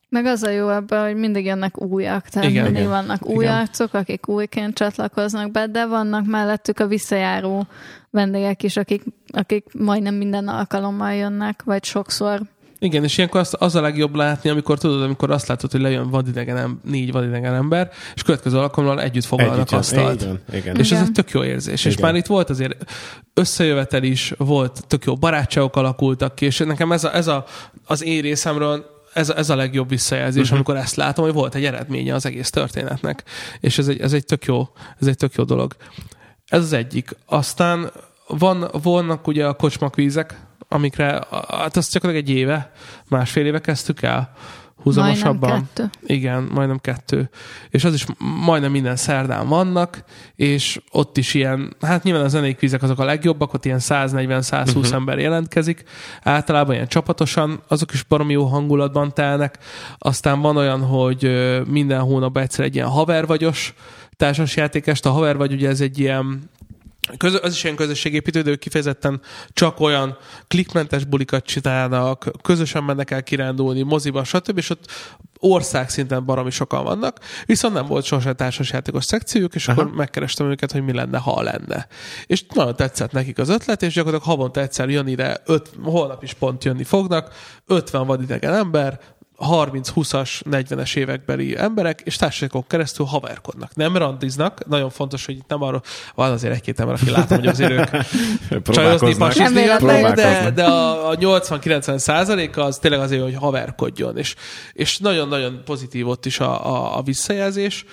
Meg az a jó ebben, hogy mindig jönnek újak, tehát Igen. mindig Igen. vannak új Igen. arcok, akik újként csatlakoznak be, de vannak mellettük a visszajáró vendégek is, akik, akik majdnem minden alkalommal jönnek, vagy sokszor. Igen, és ilyenkor az, az a legjobb látni, amikor tudod, amikor azt látod, hogy lejön vadidegen, em- négy vadidegen ember, és következő alkalommal együtt foglalnak Együtt asztalt. Igen, igen. És ez egy tök jó érzés. És Igen. már itt volt azért összejövetel is, volt tök jó barátságok alakultak ki, és nekem ez, a, ez a, az én részemről ez, ez a legjobb visszajelzés, uh-huh. amikor ezt látom, hogy volt egy eredménye az egész történetnek. És ez egy, ez egy, tök, jó, ez egy tök jó dolog. Ez az egyik. Aztán van, vannak ugye a kocsmakvízek, amikre, hát azt csak egy éve, másfél éve kezdtük el húzamosabban. Majdnem kettő. Igen, majdnem kettő. És az is majdnem minden szerdán vannak, és ott is ilyen, hát nyilván a zenék vízek azok a legjobbak, ott ilyen 140-120 uh-huh. Mhm. ember jelentkezik, általában ilyen csapatosan, azok is baromi jó hangulatban telnek. Aztán van olyan, hogy minden hónapban egyszer egy ilyen havervagyos társasjátékest, a haver vagy ugye ez egy ilyen Köz, az is ilyen közösségépítő, de ők kifejezetten csak olyan klikmentes bulikat csinálnak, közösen mennek el kirándulni, moziba, stb. És ott országszinten baromi sokan vannak, viszont nem volt sosem társasjátékos szekciójuk, és Aha. akkor megkerestem őket, hogy mi lenne, ha lenne. És nagyon tetszett nekik az ötlet, és gyakorlatilag havonta egyszer jön ide, öt, holnap is pont jönni fognak, 50 vadidegen ember, 30-20-as, 40-es évekbeli emberek, és társaságok keresztül haverkodnak. Nem randiznak, nagyon fontos, hogy itt nem arról, van azért egy-két ember, aki látom, hogy azért ők [LAUGHS] csajozni, pasizni, de, de a, a 80-90 százaléka az tényleg azért, hogy haverkodjon, és, és nagyon-nagyon pozitív ott is a, a, a visszajelzés.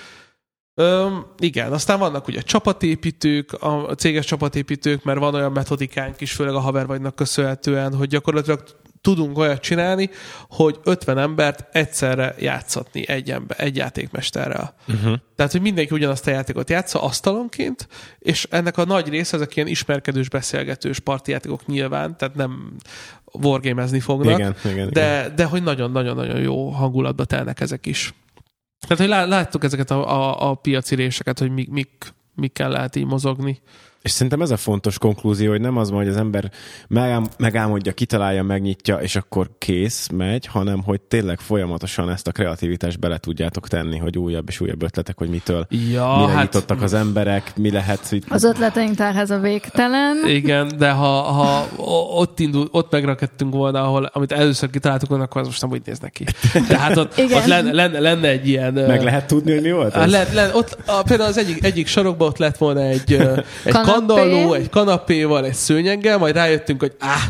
Öm, igen, aztán vannak ugye csapatépítők, a céges csapatépítők, mert van olyan metodikánk is, főleg a havervagynak köszönhetően, hogy gyakorlatilag tudunk olyat csinálni, hogy 50 embert egyszerre játszatni egy, ember, egy játékmesterrel. Uh-huh. Tehát, hogy mindenki ugyanazt a játékot játsza asztalonként, és ennek a nagy része ezek ilyen ismerkedős, beszélgetős partijátékok nyilván, tehát nem wargamezni fognak, Igen, igen, igen. de, de hogy nagyon-nagyon-nagyon jó hangulatba telnek ezek is. Tehát, hogy lá- láttuk ezeket a, a, a piaci réseket, hogy mik, mik, mikkel lehet így mozogni. És szerintem ez a fontos konklúzió, hogy nem az van, hogy az ember megám, megálmodja, kitalálja, megnyitja, és akkor kész, megy, hanem hogy tényleg folyamatosan ezt a kreativitást bele tudjátok tenni, hogy újabb és újabb ötletek, hogy mitől, Ja, mire hát- nyitottak az emberek, mi lehet itt. Az ötleteink tárháza végtelen. Igen, de ha, ha ott, indul, ott megrakedtünk volna, ahol, amit először kitaláltuk volna, akkor az most nem úgy néz neki. Tehát ott, Igen. ott lenne, lenne, lenne egy ilyen... Meg lehet tudni, hogy mi volt Hát ez? Lehet, lehet, ott, a, például az egyik, egyik sarokban ott lett volna egy, egy Kanapé. Kandalló, egy kanapéval, egy szőnyeggel, majd rájöttünk, hogy áh,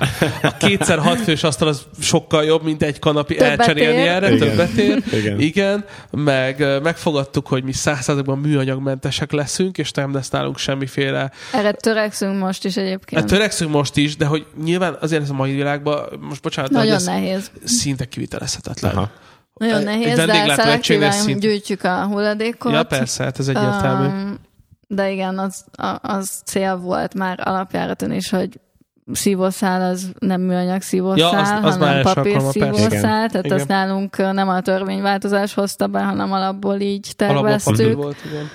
a kétszer hat fős asztal az sokkal jobb, mint egy kanapé Többet elcserélni ér. erre, Igen. többet ér. Igen. Igen, meg megfogadtuk, hogy mi százszázalékban műanyagmentesek leszünk, és nem lesz nálunk semmiféle Erre törekszünk most is Hát egyébként. törekszünk most is, de hogy nyilván azért ez a mai világban, most bocsánat, Nagyon ez nehéz. szinte kivitelezhetetlen. Aha. Nagyon nehéz, de szelektíven szint- gyűjtjük a hulladékot. Ja, persze, hát ez egyértelmű. Um, de igen, az, a- az cél volt már alapjáraton is, hogy szívószál az nem műanyag szívószál, Ja, az- az hanem papír szívószál, Igen. tehát Igen. azt nálunk nem a törvényváltozás hozta be, hanem alapból így Alapból terveztük. volt, igen.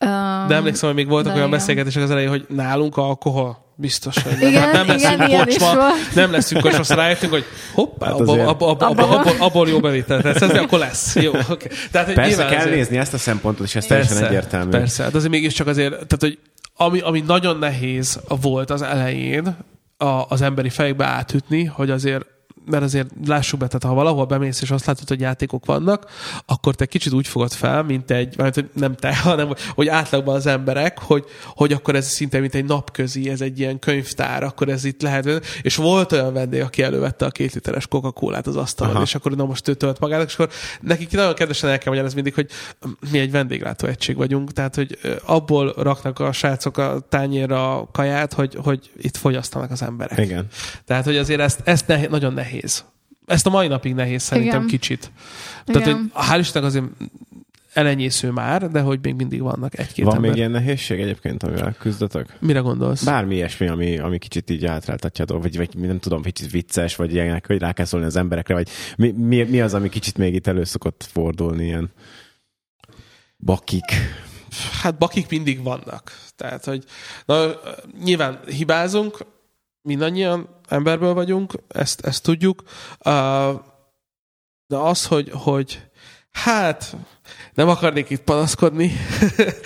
Um, De emlékszem, hogy még voltak de olyan igen. beszélgetések az elején, hogy nálunk alkohol. Biztos, hogy nem. Igen, hát nem igen, leszünk kocsma, nem leszünk kocsma, aztán rájöttünk, hogy hoppá, Hát abból, abból, abból, abból, abból, abból jó bevételt lesz, ez akkor lesz. Jó, oké. Tehát, Persze kell azért- nézni ezt a szempontot, és ez teljesen Persze, egyértelmű. Persze, hát azért mégiscsak azért, tehát hogy ami, ami nagyon nehéz volt az elején a, az emberi fejekbe átütni, hogy azért mert azért lássuk be, tehát ha valahol bemész, és azt látod, hogy játékok vannak, akkor te kicsit úgy fogod fel, mint egy, mert hogy nem te, [LAUGHS] hanem hogy átlagban az emberek, hogy, hogy akkor ez szinte mint egy napközi, ez egy ilyen könyvtár, akkor ez itt lehet. És volt olyan vendég, aki elővette a két literes Coca-Colát az asztalon, Aha. és akkor na most ő tölt magának, és akkor nekik nagyon kedvesen el kell magyarázni mindig, hogy mi egy vendéglátó egység vagyunk, tehát hogy abból raknak a srácok a tányérra a kaját, hogy, hogy itt fogyasztanak az emberek. Igen. Tehát, hogy azért ezt, ezt nehéz, nagyon nehéz. Ezt a mai napig nehéz szerintem Igen. kicsit. Tehát, Igen. hogy hál' Istennek azért elenyésző már, de hogy még mindig vannak egy-két Van ember. még ilyen nehézség egyébként, amivel küzdötök? Mire gondolsz? Bármi ilyesmi, ami, ami kicsit így átráltatja vagy, vagy nem tudom, kicsit vicces, vagy ilyenek, hogy rá kell szólni az emberekre, vagy mi, mi, mi az, ami kicsit még itt elő szokott fordulni, ilyen bakik. Hát bakik mindig vannak. Tehát, hogy na, nyilván hibázunk, mindannyian emberből vagyunk, ezt, ezt tudjuk, de az, hogy, hogy hát nem akarnék itt panaszkodni.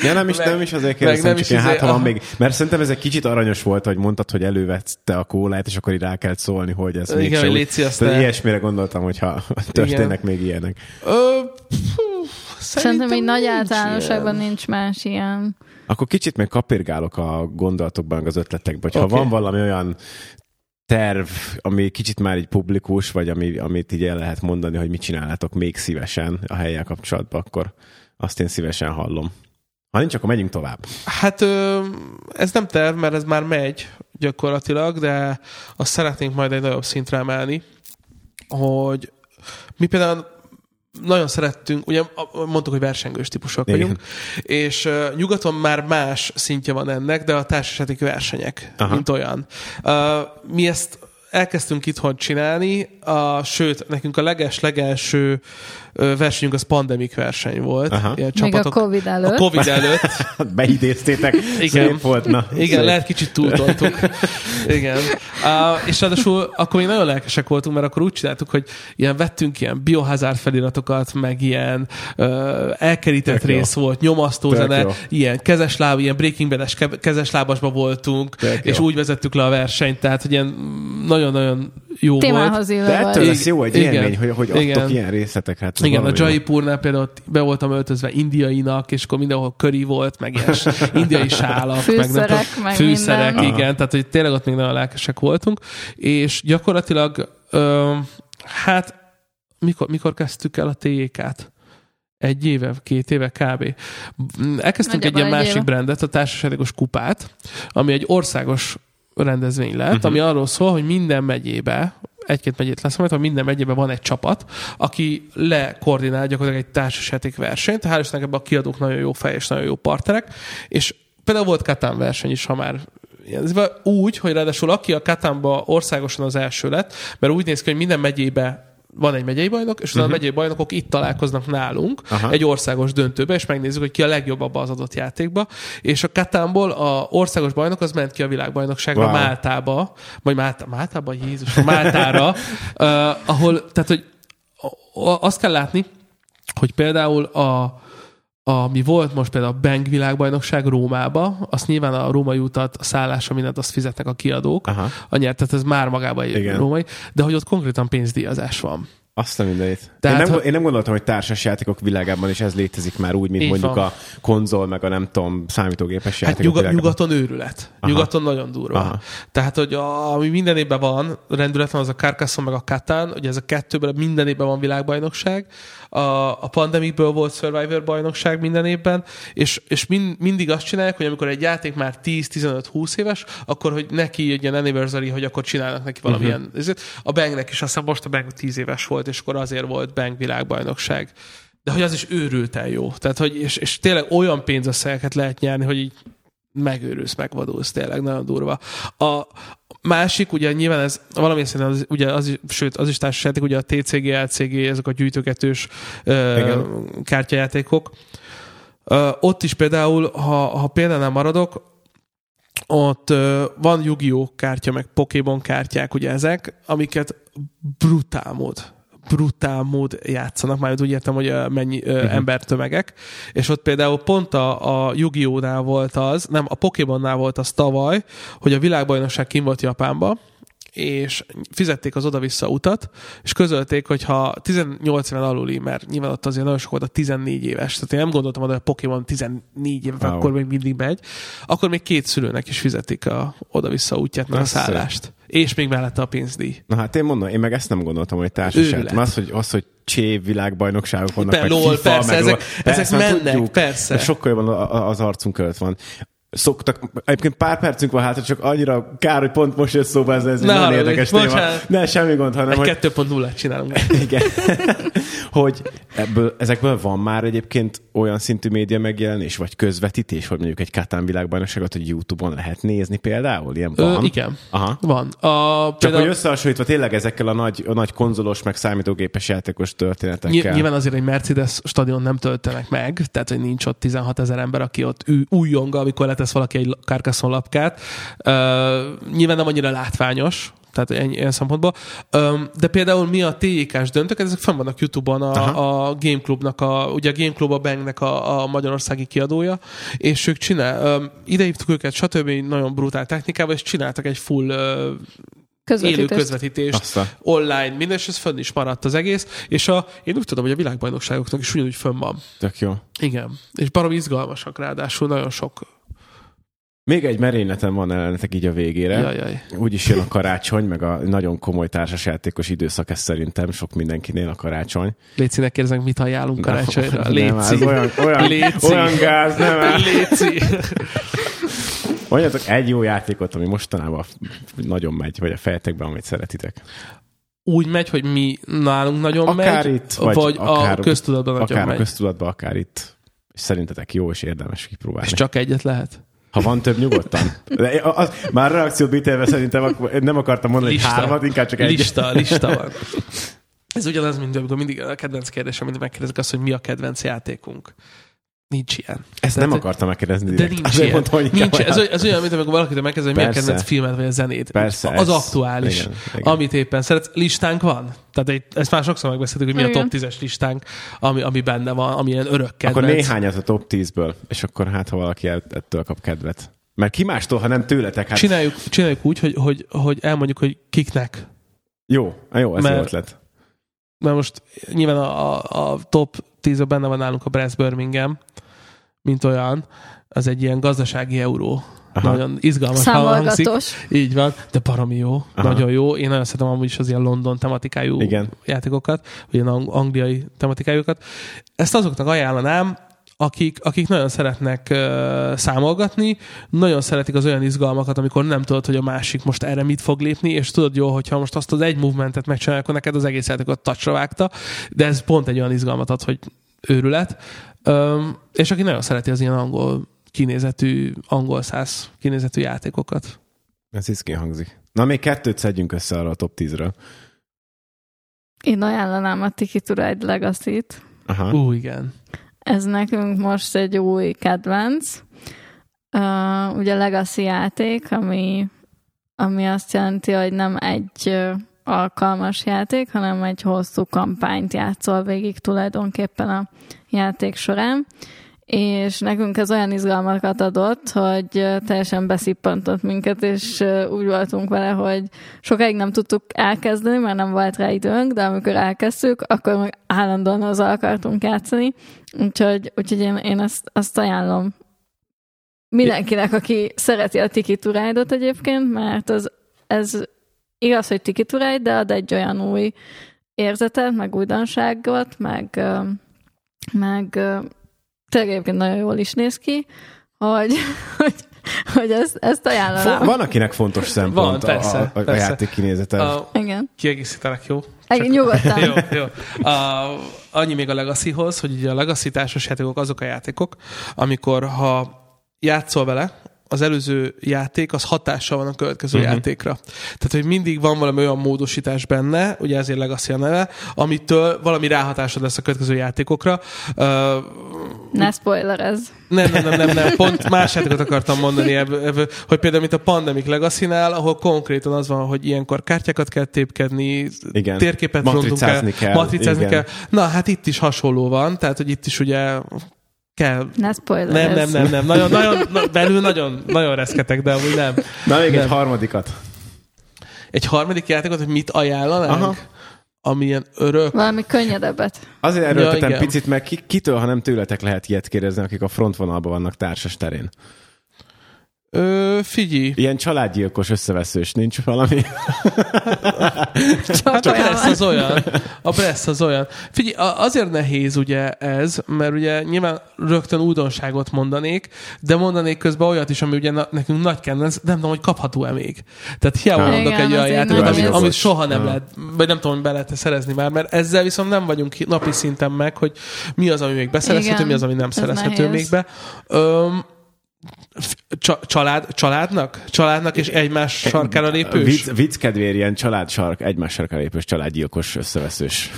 Ja, nem is, Meg- nem is azért meg kérdezem, nem csak is ilyen, hát izé- ha van még, mert szerintem ez egy kicsit aranyos volt, hogy mondtad, hogy elővette a kólát, és akkor így rá kellett szólni, hogy ez Igen, mégse hogy úgy- léci azt Tehát ne- ilyesmire gondoltam, hogyha történnek még ilyenek. Ö, fú, Szerintem így nagy nincs általánosságban ilyen. nincs más ilyen. Akkor kicsit még kapirgálok a gondolatokban, az ötletekben, hogyha okay. van valami olyan terv, ami kicsit már így publikus, vagy ami, amit így el lehet mondani, hogy mit csinálnátok még szívesen a helyel kapcsolatban, akkor azt én szívesen hallom. Ha nincs, akkor megyünk tovább. Hát ez nem terv, mert ez már megy gyakorlatilag, de azt szeretnénk majd egy nagyobb szintre emelni, hogy mi például nagyon szerettünk, ugye mondtuk, hogy versengős típusok Igen. vagyunk, és uh, nyugaton már más szintje van ennek, de a társasági versenyek, Aha. mint olyan. Uh, mi ezt elkezdtünk itthon csinálni, a, sőt, nekünk a leges-legelső versenyünk az pandemik verseny volt. Aha. Ilyen Még csapatok, a Covid előtt. A Covid előtt. [LAUGHS] Beidéztétek. Igen. Szép volt. Na, Igen, szép. lehet kicsit túltoltuk. Igen. Uh, és ráadásul akkor még nagyon lelkesek voltunk, mert akkor úgy csináltuk, hogy ilyen vettünk ilyen biohazard feliratokat, meg ilyen uh, elkerített Tök rész jó. volt, nyomasztó Tök zene, jó. ilyen kezesláb, ilyen Breaking Bad-es kezeslábasba voltunk, Tök és jó. úgy vezettük le a versenyt, tehát hogy ilyen nagyon-nagyon jó Témához volt. De ettől lesz jó egy igen, élmény, hogy, hogy igen. adtok ilyen részleteket. Igen, a Jaipurnál például be voltam öltözve indiainak, és akkor mindenhol köri volt, meg ilyen [LAUGHS] indiai sálak, fűszerek, meg, nem meg fűszerek, minden. igen, tehát hogy tényleg ott még nagyon lelkesek voltunk, és gyakorlatilag ö, hát mikor, mikor kezdtük el a TJK-t? egy éve, két éve kb. Elkezdtünk egy ilyen másik éve. brandet, a társaságos kupát, ami egy országos rendezvény lett, uh-huh. ami arról szól, hogy minden megyébe, egy-két megyét lesz, mert minden megyében van egy csapat, aki lekoordinál gyakorlatilag egy társasjáték versenyt. Hál' Istennek ebben a kiadók nagyon jó fej és nagyon jó partnerek, és például volt Katán verseny is, ha már úgy, hogy ráadásul aki a Katánba országosan az első lett, mert úgy néz ki, hogy minden megyébe van egy megyei bajnok, és uh-huh. a megyei bajnokok itt találkoznak nálunk Aha. egy országos döntőbe, és megnézzük, hogy ki a legjobb abba az adott játékba. És a Katánból a országos bajnok az ment ki a világbajnokságra wow. Máltába, vagy Málta, Máltába, Jézus, Máltára, [LAUGHS] uh, ahol, tehát, hogy azt kell látni, hogy például a, ami volt most például a Bank világbajnokság Rómába, azt nyilván a római utat, a szállása, mindent azt fizetnek a kiadók, Aha. a nyert, tehát ez már magában egy Igen. római, de hogy ott konkrétan pénzdíjazás van. Azt a mindenit. Tehát, én, nem, ha... én nem gondoltam, hogy társasjátékok világában is ez létezik már úgy, mint Így mondjuk van. a konzol, meg a nem tudom, számítógépes hát játékok nyuga, Nyugaton őrület. Aha. Nyugaton nagyon durva. Aha. Tehát, hogy a, ami minden évben van, rendület van, az a Carcassonne meg a Katán, ugye ez a kettőben minden évben van világbajnokság, a, a pandemikből volt Survivor bajnokság minden évben, és, és mind, mindig azt csinálják, hogy amikor egy játék már 10-15-20 éves, akkor hogy neki egy ilyen anniversary, hogy akkor csinálnak neki valamilyen. Uh-huh. A Bangnek is, azt hiszem most a Bang 10 éves volt, és akkor azért volt Bang világbajnokság. De hogy az is őrülten jó. Tehát, hogy, és, és tényleg olyan pénzösszegeket lehet nyerni, hogy így megőrülsz, megvadulsz, tényleg nagyon durva. A másik, ugye nyilván ez valamilyen szinten, az, ugye az is, sőt, az is társaságjáték, ugye a TCG, LCG, ezek a gyűjtögetős kártyajátékok. Uh, ott is például, ha, ha példánál maradok, ott uh, van Yu-Gi-Oh kártya, meg Pokémon kártyák, ugye ezek, amiket brutál mód brutál mód játszanak, már úgy értem, hogy mennyi uh-huh. embertömegek, és ott például pont a, a Yu-Gi-Oh-nál volt az, nem, a Pokémonnál volt az tavaly, hogy a világbajnokság kim volt Japánba, és fizették az oda-vissza utat, és közölték, hogy ha 18 éven aluli, mert nyilván ott azért nagyon sok volt a 14 éves, tehát én nem gondoltam hogy a Pokémon 14 éves, wow. akkor még mindig megy, akkor még két szülőnek is fizetik a oda-vissza útját, meg a szállást. És még mellette a pénzdíj. Na hát én mondom, én meg ezt nem gondoltam, hogy társaság. Az, hogy, az, hogy csév világbajnokságok vannak, Be, meg LOL, FIFA, persze, meg ezek, persze, ezek mennek, tudjuk, persze. Sokkal jobban az arcunk előtt van szoktak, egyébként pár percünk van hátra, csak annyira kár, hogy pont most jött szóba ez, ez nagyon érdekes téma. Bocsánat. Ne, semmi gond, hanem, egy hogy... 2.0-et csinálunk. [LAUGHS] Igen. hogy ebből, ezekből van már egyébként olyan szintű média megjelenés, vagy közvetítés, hogy mondjuk egy Katán világbajnokságot, hogy YouTube-on lehet nézni például? Ilyen van? Ö, igen. Aha. Van. A, Csak például... hogy összehasonlítva tényleg ezekkel a nagy, a nagy konzolos, meg számítógépes játékos történetekkel. Nyilván azért egy Mercedes stadion nem töltenek meg, tehát hogy nincs ott 16 ezer ember, aki ott újjong, amikor letesz valaki egy Carcassonne lapkát. Uh, nyilván nem annyira látványos, tehát ennyi, ilyen szempontból. De például mi a TJK-s döntők, ezek fenn vannak YouTube-on a, a Game Clubnak, a, ugye a Game Club a Banknek a, a magyarországi kiadója, és ők csinál, idehívtuk őket, stb. nagyon brutál technikával, és csináltak egy full uh, élő közvetítést, Aztán. online, minden, és ez fönn is maradt az egész, és a, én úgy tudom, hogy a világbajnokságoknak is ugyanúgy fönn van. Tök jó. Igen, és barom izgalmasak ráadásul, nagyon sok még egy merényletem van ellenetek így a végére. Jajjaj. Úgyis jön a karácsony, meg a nagyon komoly társasjátékos időszak, ez szerintem sok mindenkinél a karácsony. Léci, ne kérdezek, mit ajánlunk karácsonyra. Léci. Nem, olyan, olyan, Léci. olyan gáz, nem Léci. Mondjatok egy jó játékot, ami mostanában nagyon megy, vagy a fejetekben, amit szeretitek. Úgy megy, hogy mi nálunk nagyon Akár megy, itt, vagy vagy akár- a köztudatban nagyon Akár a megy. köztudatban, akár itt. És szerintetek jó és érdemes kipróbálni. És csak egyet lehet. Ha van több, nyugodtan. De az, már reakciót bítélve szerintem akkor nem akartam mondani, hogy hármat, inkább csak egy. Lista, lista van. [LAUGHS] Ez ugyanaz, mint amikor mindig a kedvenc kérdés, amit megkérdezik azt, hogy mi a kedvenc játékunk. Nincs ilyen. Ezt Tehát- nem akartam megkérdezni. De nincs Azért ilyen. mondtam, hogy nincs, ez, olyan- ez olyan, mint amikor valakitől megkezdeni, hogy mi a Persze. kedvenc filmet, vagy a zenét. Persze, Az ez- aktuális. igen, igen. Amit éppen szeretsz. Listánk van. Tehát egy, ezt már sokszor megbeszéltük, hogy mi a Igen. top 10-es listánk, ami, ami benne van, ami ilyen örök kedvenc. Akkor néhányat a top 10-ből, és akkor hát, ha valaki ettől kap kedvet. Mert ki mástól, ha nem tőletek, hát Csináljuk, csináljuk úgy, hogy, hogy, hogy elmondjuk, hogy kiknek. jó, jó, ez Mert- jó ötlet. Mert most nyilván a, a, a top 10 benne van nálunk a Brest Birmingham, mint olyan. Az egy ilyen gazdasági euró. Aha. Nagyon izgalmas hangzik. Így van, de baromi jó, Aha. Nagyon jó. Én nagyon szeretem amúgy is az ilyen London tematikájú Igen. játékokat, vagy ilyen ang- angliai tematikájukat. Ezt azoknak ajánlanám, akik, akik nagyon szeretnek uh, számolgatni, nagyon szeretik az olyan izgalmakat, amikor nem tudod, hogy a másik most erre mit fog lépni, és tudod jó, hogyha most azt az egy movementet megcsinálják, akkor neked az egész játékot touchra vágta, de ez pont egy olyan izgalmat ad, hogy őrület. Um, és aki nagyon szereti az ilyen angol kinézetű, angol száz kinézetű játékokat. Ez iszki hangzik. Na, még kettőt szedjünk össze arra a top 10-ről. Én ajánlanám a Tiki to Ride Legacy-t. Aha. Ú, igen. Ez nekünk most egy új kedvenc. Uh, ugye Legacy játék, ami, ami azt jelenti, hogy nem egy alkalmas játék, hanem egy hosszú kampányt játszol végig tulajdonképpen a játék során. És nekünk ez olyan izgalmakat adott, hogy teljesen beszippantott minket, és úgy voltunk vele, hogy sokáig nem tudtuk elkezdeni, mert nem volt rá időnk, de amikor elkezdtük, akkor meg állandóan azzal akartunk játszani. Úgyhogy, úgyhogy én, én ezt, azt ajánlom mindenkinek, aki szereti a Tiki to Ride-ot egyébként, mert az, ez igaz, hogy Tiki Ride, de ad egy olyan új érzetet, meg újdonságot, meg, meg tényleg egyébként nagyon jól is néz ki, hogy, [LAUGHS] hogy, hogy ezt, ezt ajánlanám. Fo- van, akinek fontos szempont Van, persze, a, a, a persze. játék kinézete. A, Igen. kiegészítenek, jó? Egy, nyugodtan. [LAUGHS] jó, jó. A, annyi még a Legacyhoz, hogy ugye a Legacy társasjátékok azok a játékok, amikor ha játszol vele, az előző játék az hatással van a következő uh-huh. játékra. Tehát, hogy mindig van valami olyan módosítás benne, ugye ezért Legacy a neve, amitől valami ráhatásod lesz a következő játékokra. Uh, Ne spoilerezz. nem, nem, nem, nem, nem, pont más játékot akartam mondani hogy például, mint a Pandemic Legacy-nál, ahol konkrétan az van, hogy ilyenkor kártyákat kell tépkedni, Igen. térképet rontunk Matricázni kell, matricázni igen. kell. Na, hát itt is hasonló van, tehát, hogy itt is ugye kell Ne spoilerezz. nem, nem, nem, nem. Nagyon, nagyon, na, belül nagyon, nagyon reszketek, de amúgy nem. Na, még nem. egy harmadikat. Egy harmadik játékot, hogy mit ajánlanánk? Aha. Ami ilyen örök. Valami könnyedebbet. Azért erőltetem igen. picit, meg ki, kitől, ha nem tőletek lehet ilyet kérdezni, akik a frontvonalban vannak társas terén. Ö, figyelj. Ilyen családgyilkos összeveszős, nincs valami? Csak Hát a pressz az olyan. A pressz az olyan. Figyelj, azért nehéz ugye ez, mert ugye nyilván rögtön újdonságot mondanék, de mondanék közben olyat is, ami ugye nekünk nagy kedvenc, nem tudom, hogy kapható-e még. Tehát hiába Ah. mondok Igen, egy olyan játékot, amit, jogos. amit soha nem Ah. lehet, vagy nem tudom, hogy be lehet szerezni már, mert ezzel viszont nem vagyunk napi szinten meg, hogy mi az, ami még beszerezhető, Igen, mi az, ami nem ez szerezhető nehéz. még be. Öm, Csa- család, családnak? Családnak és egymás sarkára lépős? Vicc, vicc kedvéért ilyen családsark, egymás sarkára lépős családgyilkos összeveszős.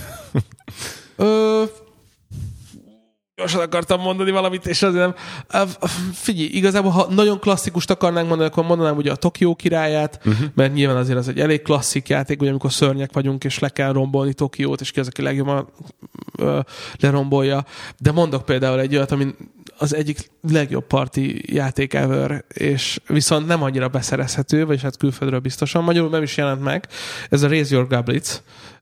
Ö, gyorsan akartam mondani valamit, és azért nem. Figyelj, igazából, ha nagyon klasszikust akarnánk mondani, akkor mondanám ugye a Tokió királyát, uh-huh. mert nyilván azért az egy elég klasszik játék, ugye amikor szörnyek vagyunk, és le kell rombolni Tokiót, és ki az, aki legjobban ö, lerombolja. De mondok például egy olyat, ami az egyik legjobb parti játék ever, és viszont nem annyira beszerezhető, vagyis hát külföldről biztosan, magyarul nem is jelent meg. Ez a Raise Your Goblets,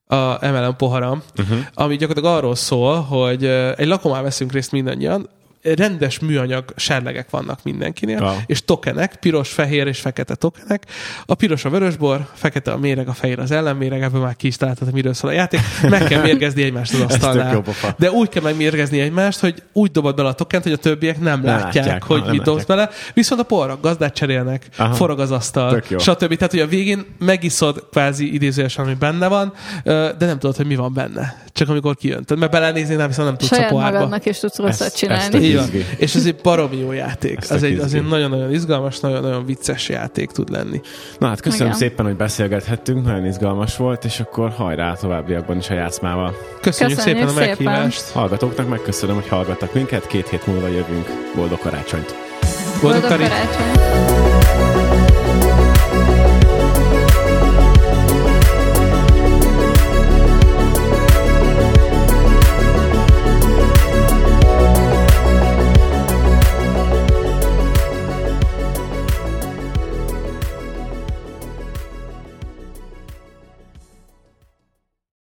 a MLM poharam, uh-huh. ami gyakorlatilag arról szól, hogy ö, egy lakomán veszünk részt mindannyian, rendes műanyag serlegek vannak mindenkinél, Ja. és tokenek, piros, fehér és fekete tokenek. A piros a vörösbor, fekete a méreg, a fehér az ellenméreg, ebből már ki is találtad, miről szól a játék. Meg kell mérgezni egymást az [LAUGHS] asztalnál. De úgy kell megmérgezni egymást, hogy úgy dobod bele a tokent, hogy a többiek nem, Nem látják, látják, hogy nem mit dobsz bele. Viszont a porrak gazdát cserélnek, Aha. forog az asztal, stb. Tehát, hogy a végén megiszod kvázi idézőjesen, ami benne van, de nem tudod, hogy mi van benne. Csak amikor kijöntöd. Mert belenézni nem, viszont nem tudsz Saját a pohárba. magadnak is tudsz rosszat Ezt- csinálni. ezt a- Így van. És ez egy baromi jó játék. Ez Az egy, az egy nagyon-nagyon izgalmas, nagyon-nagyon vicces játék tud lenni. Na hát köszönöm Igen. szépen, hogy beszélgethettünk, nagyon izgalmas volt, és akkor hajrá továbbiakban is a játszmával. Köszönjük, Köszönjük szépen a szépen. meghívást. Hallgatóknak megköszönöm, hogy hallgattak minket, két hét múlva jövünk. Boldog karácsonyt! Boldog Boldog karácsonyt! karácsony!